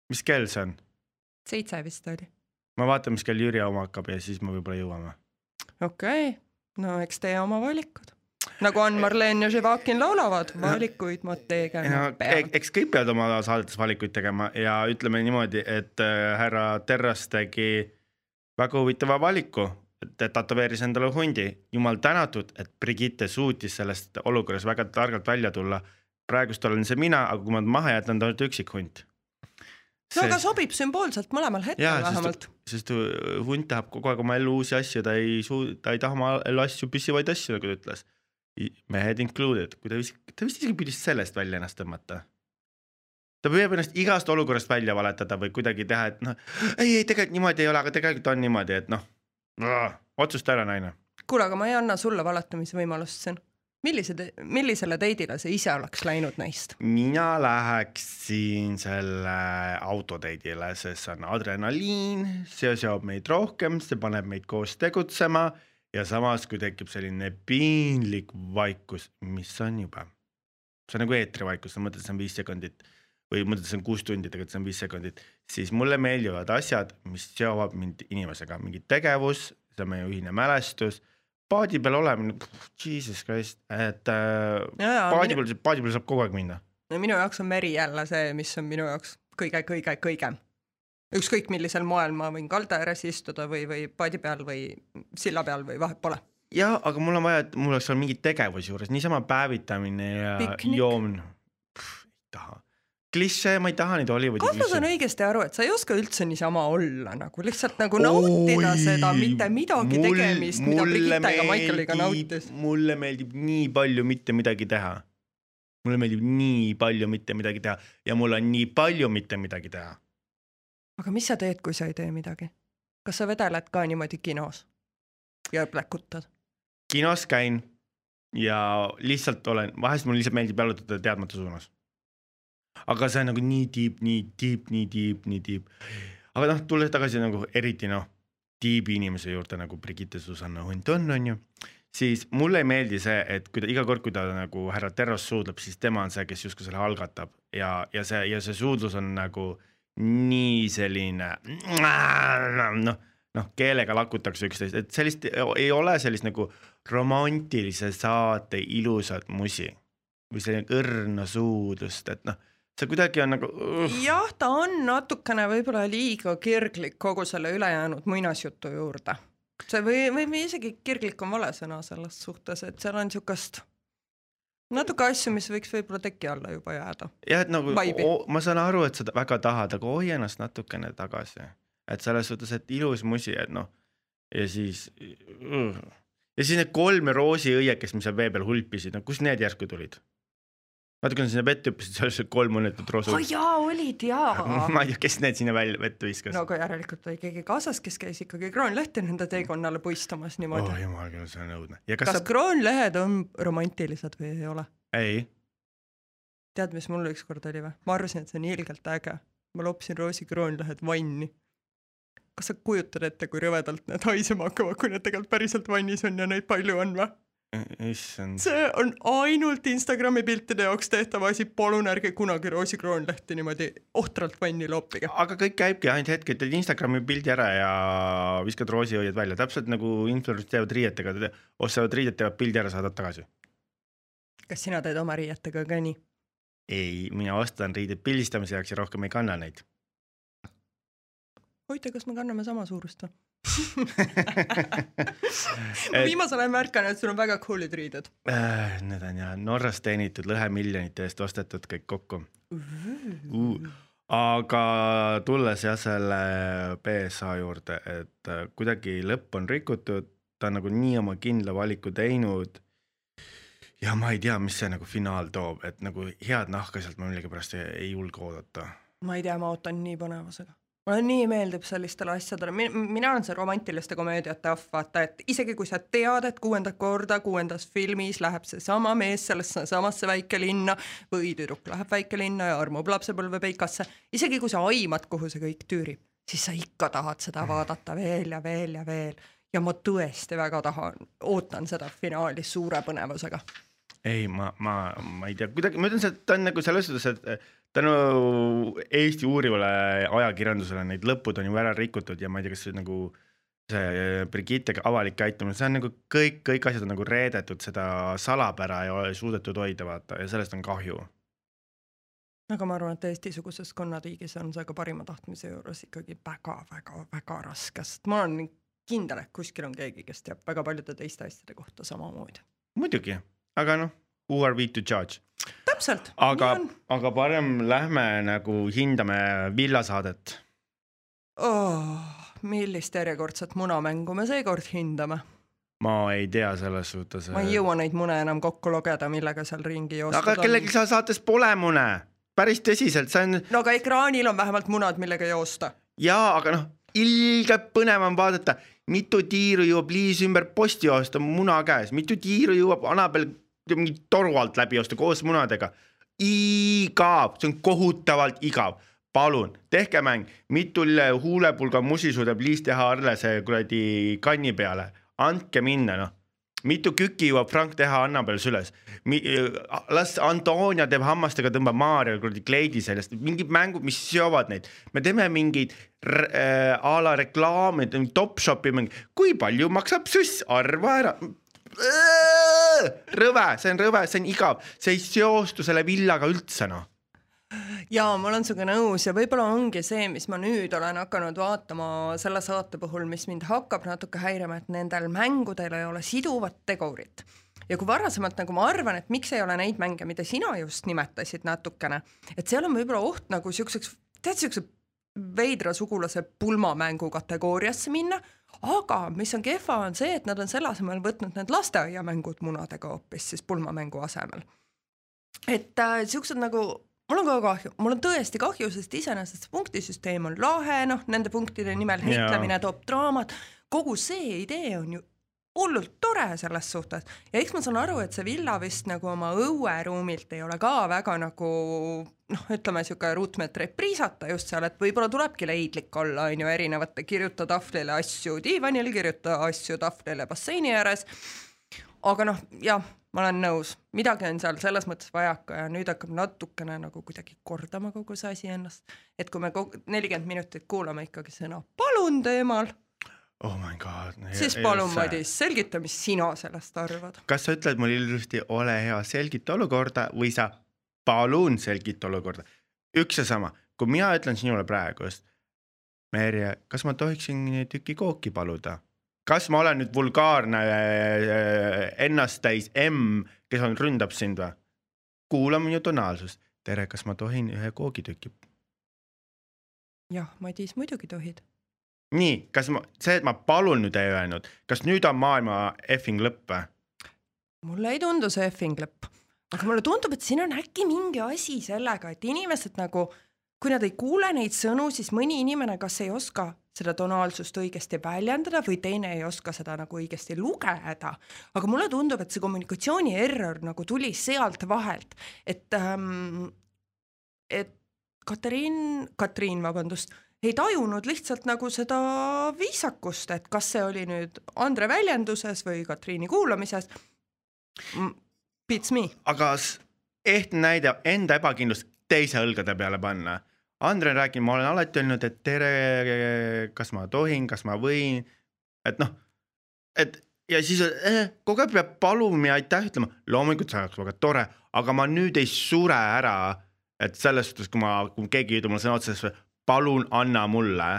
mis kell see on? seitse vist oli. ma vaatan, mis kell Jüri oma hakkab ja siis me võib-olla jõuame. Okei okay., no eks tee oma valikud. nagu Ann-Marleen ja Živakin laulavad, valikuid ma tegema pean. eks kõik peavad oma saadetes valikuid tegema ja ütleme niimoodi, et äh, härra Terras tegi väga huvitava valiku tätoveeris endale hundi, jumal tänatud, et Brigitte suutis sellest olukorrast väga targalt välja tulla. praegust olen see mina, aga kui ma ta maha jätan, ta on üksikhunt. No aga sobib sümboolselt mõlemal hetkel jaa, vähemalt sest, uh, hunt tahab kogu aeg oma ellu uusi asju, ta ei suu-, ta ei taha oma ellu asju, püsivaid asju, nagu ta ütles. mehed included, kui ta vist, ta vist isegi püüdis sellest välja ennast tõmmata ta püüab ennast igast olukorrast välja valetada või kuidagi teha, et noh, ei, ei tegelikult niimoodi ei ole, aga tegelikult on niimoodi, et noh, otsusta ära, naine. kuule, aga ma ei anna sulle valetamise võimalust siin. Millised, millisele teidile sa ise oleks läinud neist? mina läheksin selle autoteidile, sest see on adrenaliin, see seob meid rohkem, see paneb meid koos tegutsema ja samas, kui tekib selline piinlik vaikus, mis on jube. see on nagu eetrivaikus, sa mõtled, see on viis sekundit või mõtled, see on kuus tundi, tegelikult see on viis sekundit, siis mulle meeldivad asjad, mis seovad mind inimesega, mingi tegevus, see on meie ühine mälestus paadi peal olemine, jesus christ, et äh, paadi peal, paadi peal saab kogu aeg minna. no minu jaoks on meri jälle see, mis on minu jaoks kõige-kõige-kõigem. ükskõik millisel moel ma võin kalda ääres istuda või, või paadi peal või silla peal või vahet pole. jah, aga mul on vaja, et mul oleks seal mingi tegevus juures, niisama päevitamine ja Piknik. joomine. Klišee, ma ei taha neid Hollywoodi kas ma saan õigesti aru, et sa ei oska üldse niisama olla nagu lihtsalt nagu nautida Oi, seda mitte midagi mul- tegemist, mida Brigitta ega Michaeliga nautis? mulle meeldib nii palju mitte midagi teha. mulle meeldib nii palju mitte midagi teha ja mul on nii palju mitte midagi teha. aga mis sa teed, kui sa ei tee midagi? kas sa vedeled ka niimoodi kinos ja plekutad? kinos käin ja lihtsalt olen, vahest mulle lihtsalt meeldib jalutada teadmata suunas. Aga see on nagu nii deep, nii deep, nii deep, nii deep. aga noh, tulles tagasi nagu eriti noh, tiibi inimese juurde nagu Brigitte Susanna Hunt on, on ju. siis mulle ei meeldi see, et kui ta iga kord, kui ta nagu härra Terros suudleb, siis tema on see, kes justkui selle algatab ja, ja see ja see suudlus on nagu nii selline noh noh, keelega lakutakse üksteist, et sellist ei ole sellist nagu romantilise saate ilusat musi või selline õrna suudlust, et noh, see kuidagi on nagu uh, jah, ta on natukene võib-olla liiga kirglik kogu selle ülejäänud muinasjutu juurde. see või, või isegi kirglik on vale sõna selles suhtes, et seal on niisugust natuke asju, mis võiks võib-olla teki alla juba jääda. jah, et nagu Vibe'i. o, ma saan aru, et sa väga tahad, aga hoia ennast natukene tagasi, et selles suhtes, et ilus musi, et noh ja siis uh. ja siis need kolm roosiõiekest, mis seal vee peal hulpisid, no kust need järsku tulid? Vaata, kui nad sinna vette hüppasid, seal oli kolm õnnetut roosa aa oh, jaa, olid jaa [LAUGHS] ma ei tea, kes need sinna välja vette viskas no aga järelikult oli keegi kaasas, kes käis ikkagi kroonlehte nende teekonnale puistamas niimoodi oh jumal küll, see on õudne. kas, kas kas sa, kroonlehed on romantilised või ei ole? ei, tead, mis mul ükskord oli või? ma arvasin, et see on ilgelt äge. ma lopsin roosi kroonlehed vanni. kas sa kujutad ette, kui rõvedalt need haisema hakkavad, kui need tegelikult päriselt vannis on ja neid palju on või? Issand. see on ainult Instagrami piltide jaoks tehtav asi, palun ärge kunagi roosi kroonlehti niimoodi ohtralt vanni loopige. aga kõik käibki ainult hetk, et teed Instagrami pildi ära ja viskad roosiõied välja, täpselt nagu influencer'id teevad riietega, ostavad riided, teevad pildi ära, saadad tagasi. kas sina teed oma riietega ka nii? ei, mina ostan riideid pildistamise jaoks ja rohkem ei kanna neid huvitav, kas me kanname sama suurust või? Ma viimasel ajal märkan, et sul on väga cool'id riided Äh, Need on jah Norras teenitud lõhemiljonite eest ostetud kõik kokku uh.. aga tulles jah selle BSA juurde, et äh, kuidagi lõpp on rikutud, ta on nagu nii oma kindla valiku teinud. ja ma ei tea, mis see nagu finaal toob, et nagu head nahka sealt ma millegipärast ei, ei julge oodata. ma ei tea, ma ootan nii põnevusega. Mulle nii meeldib sellistele asjadele, mina olen see romantiliste komöödiate ahv, vaata, et isegi kui sa tead, et kuuendat korda kuuendas filmis läheb seesama mees sellesse samasse väikelinna või tüdruk läheb väikelinna ja armub lapsepõlvepeikasse, isegi kui sa aimad, kuhu see kõik tüürib, siis sa ikka tahad seda vaadata veel ja veel ja veel ja ma tõesti väga tahan, ootan seda finaali suure põnevusega. ei, ma, ma, ma ei tea, kuidagi ma ütlen, et ta on nagu selles suhtes, et tänu Eesti uurivale ajakirjandusele neid lõpud on ju ära rikutud ja ma ei tea, kas see nagu see Brigitte avalik käitumine, see on nagu kõik, kõik asjad on nagu reedetud, seda salapära ei ole suudetud hoida, vaata ja sellest on kahju. aga ma arvan, et Eesti-suguses konnatiigis on see ka parima tahtmise juures ikkagi väga-väga-väga raske, sest ma olen kindel, et kuskil on keegi, kes teab väga paljude teiste asjade kohta samamoodi. muidugi, aga noh, who are we to judge, täpselt. aga, aga parem lähme nagu hindame villasaadet. oh,. millist järjekordset munamängu me seekord hindame? ma ei tea selles suhtes. ma ei jõua neid mune enam kokku lugeda, millega seal ringi joostud aga kellelgi seal saates pole mune, päris tõsiselt, see on no aga ekraanil on vähemalt munad, millega joosta. jaa, aga noh, ilge põnev on vaadata, mitu tiiru jõuab Liis ümber posti joosta muna käes, mitu tiiru jõuab Annabel mingi toru alt läbi joosta koos munadega. igav, see on kohutavalt igav. palun tehke mäng, mitu huulepulga musi suudab Liis teha Arlese kuradi kanni peale, andke minna noh mitu kükki jõuab Frank teha Annabel süles Mi,. las Antonia teeb hammastega, tõmbab Maarja kuradi kleidi seljast, mingid mängud, mis seovad neid. me teeme mingeid äh, a la reklaame, Topshopi mäng, kui palju maksab süss, arva ära. rõve, see on rõve, see on igav, see ei seostu selle villaga üldse noh. jaa, ma olen sinuga nõus ja võib-olla ongi see, mis ma nüüd olen hakanud vaatama selle saate puhul, mis mind hakkab natuke häirima, et nendel mängudel ei ole siduvat tegurit. ja kui varasemalt nagu ma arvan, et miks ei ole neid mänge, mida sina just nimetasid natukene, et seal on võib-olla oht nagu siukseks, tead siukse veidra sugulase pulmamängu kategooriasse minna, aga mis on kehva, on see, et nad on selle asemel võtnud need lasteaiamängud munadega hoopis siis pulmamängu asemel. et äh, siuksed nagu mul on ka kahju, mul on tõesti kahju, sest iseenesest see punktisüsteem on lahe, noh, nende punktide nimel heitlemine toob draamat, kogu see idee on ju hullult tore selles suhtes ja eks ma saan aru, et see villa vist nagu oma õueruumilt ei ole ka väga nagu noh, ütleme niisugune ruutmeetreid priisata just seal, et võib-olla tulebki leidlik olla, on ju, erinevate kirjuta tahvlile asju diivanil, kirjuta asju tahvlile basseini ääres. aga noh, jah, ma olen nõus, midagi on seal selles mõttes vajaka ja nüüd hakkab natukene nagu kuidagi kordama kogu see asi ennast, et kui me nelikümmend minutit kuulame ikkagi sõna palun teemal, oh my god. siis palun, Madis, selgita, mis sina sellest arvad. kas sa ütled mulle ilusti, ole hea, selgita olukorda või sa palun selgita olukorda. üks ja sama, kui mina ütlen sinule praegu just, Merje, kas ma tohiksin tüki kooki paluda? kas ma olen nüüd vulgaarne äh, ennasttäis M, kes on, ründab sind või? kuula minu tonaalsust. tere, kas ma tohin ühe koogitüki? jah, Madis, muidugi tohid. nii, kas ma, see, et ma palun nüüd ei öelnud, kas nüüd on maailma effing lõpp või? mulle ei tundu see effing lõpp, aga mulle tundub, et siin on äkki mingi asi sellega, et inimesed nagu, kui nad ei kuule neid sõnu, siis mõni inimene kas ei oska seda tonaalsust õigesti väljendada või teine ei oska seda nagu õigesti lugeda. aga mulle tundub, et see kommunikatsiooni error nagu tuli sealt vahelt, et ähm,, et Katariin, Katriin, vabandust, ei tajunud lihtsalt nagu seda viisakust, et kas see oli nüüd Andre väljenduses või Katriini kuulamises. Beats me. aga ehtne näide enda ebakindlust teise õlgade peale panna. Andre on rääkinud, ma olen alati öelnud, et tere, kas ma tohin, kas ma võin, et noh, et ja siis eh, kogu aeg peab paluma ja aitäh ütlema, loomulikult see oleks väga tore, aga ma nüüd ei sure ära, et selles suhtes, kui ma, kui keegi ütleb mulle sõna otseses, palun anna mulle,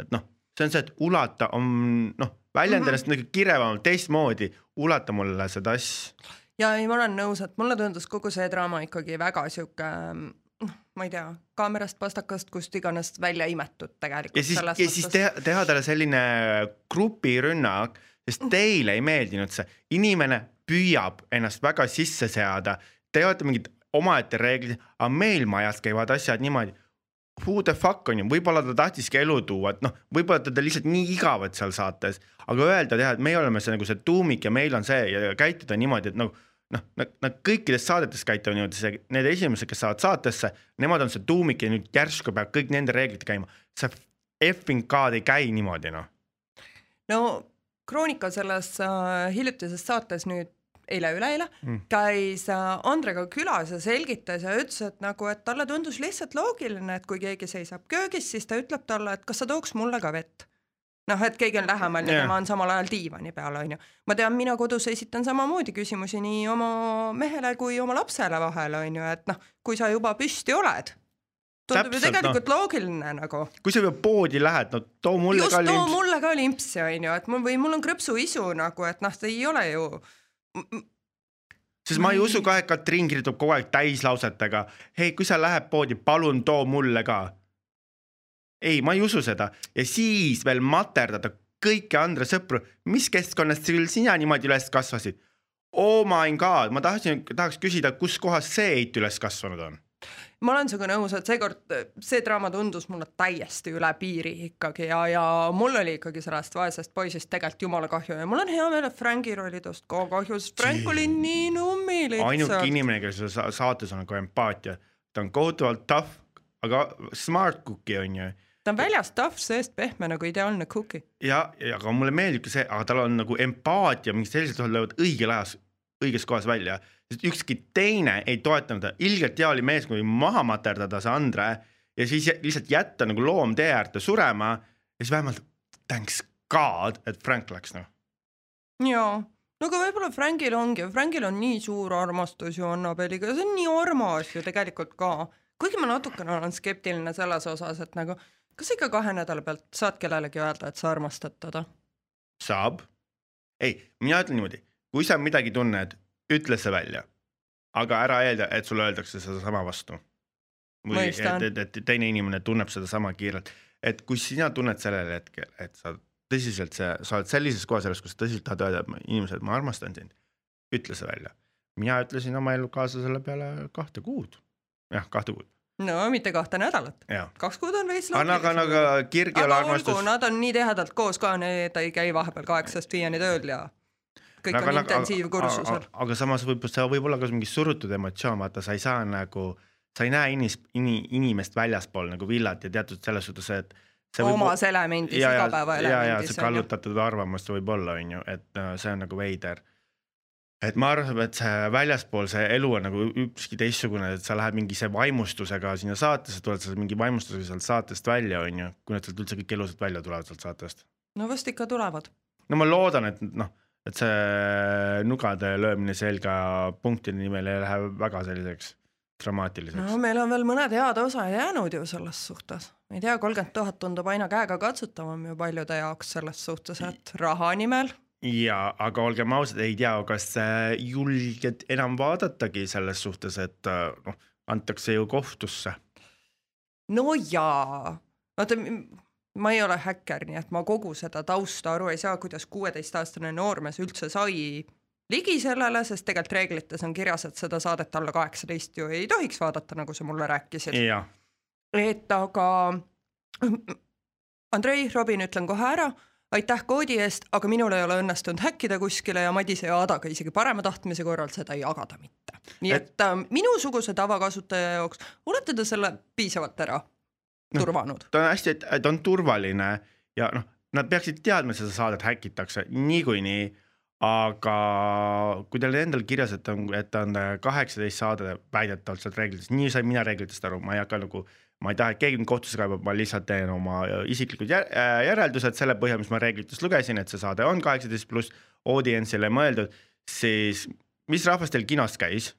et noh, see on see, et ulata on noh, väljenda Mhm. ennast mm -hmm. nagu kirevamalt, teistmoodi, ulata mulle seda asja ja ei, ma olen nõus, et mulle tundus kogu see draama ikkagi väga sihuke noh, ma ei tea, kaamerast, pastakast, kust iganes välja imetud tegelikult. ja siis, ja siis teha, teha talle selline grupirünnak, sest teile ei meeldinud see, inimene püüab ennast väga sisse seada, te olete mingid omaette reeglid, aga meil majas käivad asjad niimoodi. Who the fuck on ju, võib-olla ta tahtiski elu tuua, et noh, võib-olla teda lihtsalt nii igavad seal saates, aga öelda teha, et meie oleme see nagu see tuumik ja meil on see ja käituda niimoodi, et nagu noh, nad, nad kõikides saadetes käituvad niimoodi, see, need esimesed, kes saavad saatesse, nemad on see tuumik ja nüüd järsku peab kõik nende reeglid käima. see effing ka ei käi niimoodi noh. no Kroonika selles äh, hiljutises saates nüüd eile-üleeile Mm. käis äh, Andrega külas ja selgitas ja ütles, et nagu, et talle tundus lihtsalt loogiline, et kui keegi seisab köögis, siis ta ütleb talle, et kas sa tooks mulle ka vett. noh, et keegi on lähemal ja Jah. tema on samal ajal diivani peal, onju. ma tean, mina kodus esitan samamoodi küsimusi nii oma mehele kui oma lapsele vahel, onju, et noh, kui sa juba püsti oled, tundub ju Täpselt, tegelikult loogiline nagu. kui sa juba poodi lähed, no too mulle just ka too limps. mulle ka limpsi onju, et mul või mul on krõpsuisu nagu, et noh, see ei ole ju. Sest ma ei usu ka, et Katrin kirjutab kogu aeg täislausetega. hei, kui sa lähed poodi, palun too mulle ka. ei, ma ei usu seda ja siis veel materdada kõiki Andre sõpru, mis keskkonnast küll sina niimoodi üles kasvasid? Oh my god, ma tahtsin, tahaks küsida, kus kohas see Heit üles kasvanud on? Ma olen sinuga nõus, et seekord see draama tundus mulle täiesti üle piiri ikkagi ja, ja mul oli ikkagi sellest vaesest poisist tegelikult jumala kahju ja mul on hea meel, et Frankil oli tast ka kahju, sest Frank oli nii nummi ainuke lihtsalt. inimene, kes selles sa- saates on nagu empaatia, ta on kohutavalt tough, aga smart cookie on ju ta on väljast tough, seest pehme nagu ideaalne cookie. ja, ja aga mulle meeldib ka see, aga tal on nagu empaatia, mingid sellised asjad löövad õigel ajas, õiges kohas välja, sest ükski teine ei toetanud ta, ilgelt hea oli mees, kui maha materdada see Andre ja siis lihtsalt jätta nagu loom tee äärde surema ja siis vähemalt thanks God, et Frank läks noh. jaa, no aga võib-olla Frankil ongi, Frankil on nii suur armastus ju Annabeliga ja see on nii armas ju tegelikult ka. kuigi ma natukene olen skeptiline selles osas, et nagu kas ikka kahe nädala pealt saad kellelegi öelda, et sa armastad teda? saab. ei, mina ütlen niimoodi, kui sa midagi tunned, ütle see välja. aga ära eelda, et sulle öeldakse sedasama vastu. või et, et, et teine inimene tunneb sedasama kiirelt, et kui sina tunned sellel hetkel, et sa tõsiselt see, sa oled sellises kohas elus, kus sa tõsiselt tahad öelda, et inimesed, ma armastan sind, ütle see välja. mina ütlesin oma elukaaslasele peale kahte kuud, jah, kahte kuud, no mitte kahte nädalat, kaks kuud on veits aga, aga, aga kirg ei ole armastus. nad on nii tihedalt koos ka, need ei käi vahepeal kaheksast viieni tööl ja kõik aga, on aga, intensiivkursusel aga,. samas võib see võib olla ka mingi surutud emotsioon, vaata, sa ei saa nagu, sa ei näe inis, ini, inimest väljaspool nagu villat ja teatud selles suhtes, et see võib omas elemendis, ja, ja, ja, ja see. kallutatud arvamus võib olla, on ju, et see on nagu veider. et ma arvan, et see väljaspool see elu on nagu ükski teistsugune, et sa lähed mingi see vaimustusega sinna saatesse, tuled sa mingi vaimustusega sealt saatest välja, on ju, kui nad sealt üldse kõik elusad välja tulevad sealt saatest. no vast ikka tulevad. no ma loodan, et noh, et see nugade löömine selga punktide nimel ei lähe väga selliseks dramaatiliseks no meil on veel mõned head osa jäänud ju selles suhtes. ma ei tea, kolmkümmend tuhat tundub aina käegakatsutavam ju paljude jaoks selles suhtes, et raha nimel ja aga olgem ausad, ei tea, kas julged enam vaadatagi selles suhtes, et noh, antakse ju kohtusse. no jaa, vaata ma ei ole häkker, nii et ma kogu seda tausta aru ei saa, kuidas kuueteistaastane noormees üldse sai ligi sellele, sest tegelikult reeglites on kirjas, et seda saadet alla kaheksateist ju ei tohiks vaadata, nagu sa mulle rääkisid. et aga Andrei, Robin, ütlen kohe ära, aitäh koodi eest, aga minul ei ole õnnestunud häkkida kuskile ja Madise ja Adaga isegi parema tahtmise korral seda jagada mitte. nii Et- et, et äh, minusuguse tavakasutaja jaoks olete te selle piisavalt ära Noh. turvanud. ta on hästi, ta on turvaline ja noh, nad peaksid teadma, et seda saadet häkitakse niikuinii. aga kui teil endal kirjas, et on, et on kaheksateist saade väidetavalt sealt reeglitest, nii sain mina reeglitest aru, ma ei hakka nagu ma ei taha, et keegi mind kohtusse kaebab, ma lihtsalt teen oma isiklikud jär- äh, järeldused selle põhjal, mis ma reeglitest lugesin, et see saade on kaheksateist pluss audientsile mõeldud, siis mis rahvas teil kinos käis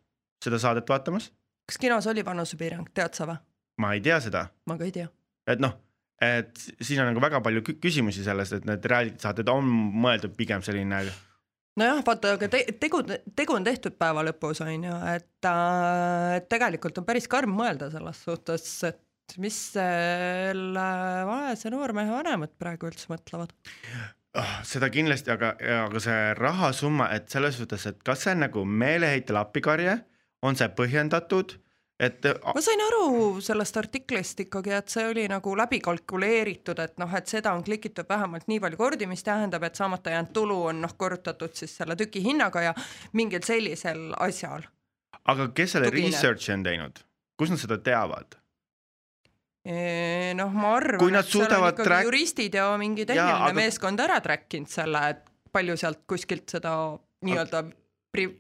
seda saadet vaatamas? kas kinos oli vanusepiirang, tead sa või? Ma ei tea seda, ma ka ei tea. et noh, et siin on nagu väga palju kü- küsimusi sellest, et need reality saated on mõeldud pigem selline nojah, vaata, aga te, tegu, tegu on tehtud päeva lõpus, on ju, et äh, tegelikult on päris karm mõelda selles suhtes, et mis selle vaese noormehe vanemad praegu üldse mõtlevad. oh,, seda kindlasti, aga, aga see rahasumma, et selles suhtes, et kas see on nagu meeleheitel appikarje, on see põhjendatud, et ma sain aru sellest artiklist ikkagi, et see oli nagu läbi kalkuleeritud, et noh, et seda on klikitud vähemalt nii palju kordi, mis tähendab, et saamata jäänud tulu on noh, korrutatud siis selle tüki hinnaga ja mingil sellisel asjal. aga kes selle tugineb. research'i on teinud, kus nad seda teavad? noh, ma arvan, et seal on ikkagi track- juristid ja mingi tehniline aga- aga... meeskond ära track inud selle, et palju sealt kuskilt seda nii-öelda pri-,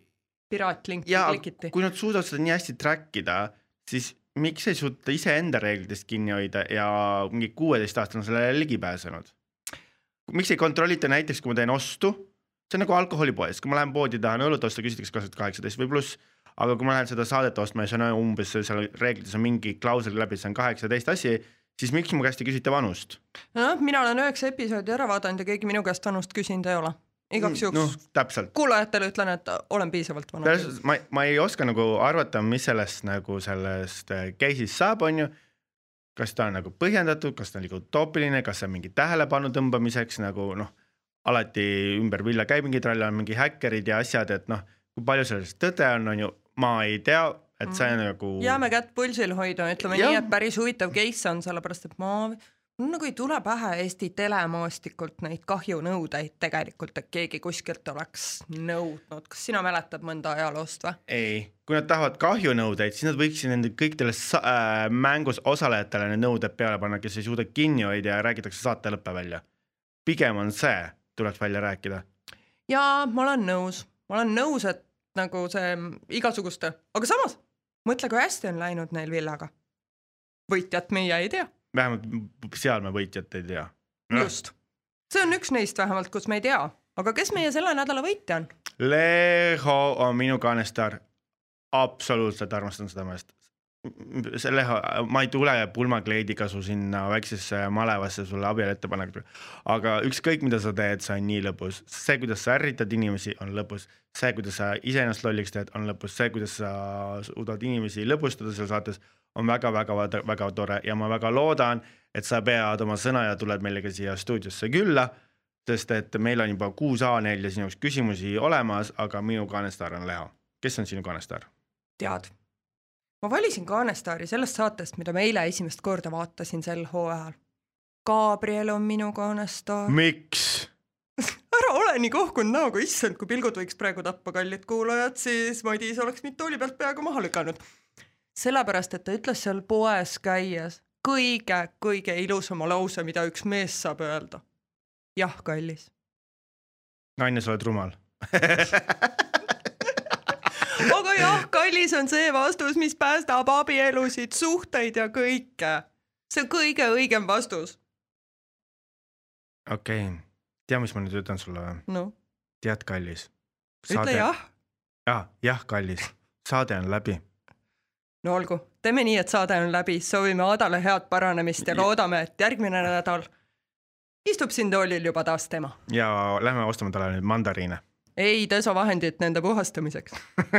piraatlinki ja klikiti. kui nad suudavad seda nii hästi track ida, siis miks ei suuda iseenda reeglitest kinni hoida ja mingi kuueteistaastane on sellele ligi pääsenud? miks ei kontrollita näiteks, kui ma teen ostu, see on nagu alkoholipoes, kui ma lähen poodi, tahan õlut osta, küsitakse, kas oled kaheksateist või pluss, aga kui ma lähen seda saadet ostma ja see on umbes seal reeglites on mingi klausel läbi, see on kaheksateist asi, siis miks mu käest ei küsita vanust? noh, mina olen üheksa episoodi ära vaadanud ja keegi minu käest vanust küsinud ei ole. Igaks juhuks noh, täpselt. kuulajatele ütlen, et olen piisavalt vana. ma, ma ei oska nagu arvata, mis sellest nagu sellest äh, case'ist saab, on ju kas ta on nagu põhjendatud, kas ta on liiga utoopiline, kas see on mingi tähelepanu tõmbamiseks nagu noh, alati ümber villa käib mingi trall, on mingi häkkerid ja asjad, et noh, kui palju selles tõde on, on ju, ma ei tea, et see mm. nagu. jääme kätt pulsil hoidma, ütleme ja. nii, et päris huvitav case on, sellepärast et ma mul nagu ei tule pähe Eesti telemaastikult neid kahjunõudeid tegelikult, et keegi kuskilt oleks nõudnud, kas sina mäletad mõnda ajaloost või? ei, kui nad tahavad kahjunõudeid, siis nad võiksid nende kõikidele äh, mängus osalejatele need nõuded peale panna, kes ei suuda kinni hoida ja räägitakse saate lõppe välja. pigem on see, tuleks välja rääkida. jaa, ma olen nõus, ma olen nõus, et nagu see igasuguste, aga samas mõtle, kui hästi on läinud neil Villaga. võitjat meie ei tea vähemalt seal me võitjat ei tea. Just, see on üks neist vähemalt, kus me ei tea, aga kes meie selle nädala võitja on? Leho on minu kaanestaar, absoluutselt armastan seda meest. see Leho, ma ei tule pulmakleidiga su sinna väiksesse malevasse sulle abielu ette panema, aga ükskõik, mida sa teed, see on nii lõbus, see, kuidas sa ärritad inimesi, on lõbus, see, kuidas sa iseennast lolliks teed, on lõbus, see, kuidas sa suudad inimesi lõbustada seal saates on väga-väga-väga tore ja ma väga loodan, et sa pead oma sõna ja tuled meile siia stuudiosse külla, sest et meil on juba kuus A4 sinu jaoks küsimusi olemas, aga minu kaanestaar on Leo. kes on sinu kaanestaar? tead, ma valisin kaanestaari sellest saatest, mida ma eile esimest korda vaatasin sel hooajal. Gabriel on minu kaanestaar. miks? [LAUGHS] ära ole nii kohkunud näoga, issand, kui pilgud võiks praegu tappa, kallid kuulajad, siis Madis oleks mind tooli pealt peaaegu maha lükanud sellepärast, et ta ütles seal poes käies kõige-kõige ilusama lause, mida üks mees saab öelda. jah, kallis. naine, sa oled rumal [LAUGHS] aga jah, kallis on see vastus, mis päästab abielusid, suhteid ja kõike. see on kõige õigem vastus. okei okay., tea, mis ma nüüd ütlen sulle või no.? tead, kallis. ütle jah. ja, jah, kallis, saade on läbi no olgu, teeme nii, et saade on läbi, soovime Adale head paranemist ja loodame, et järgmine nädal istub siin toolil juba taas tema. ja lähme ostame talle nüüd mandariine. ei, desovahendit nende puhastamiseks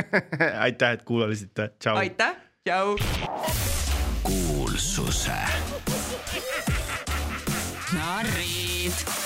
[LAUGHS] aitäh, et kuulasite, tšau. aitäh, tšau. kuulsuse. narrid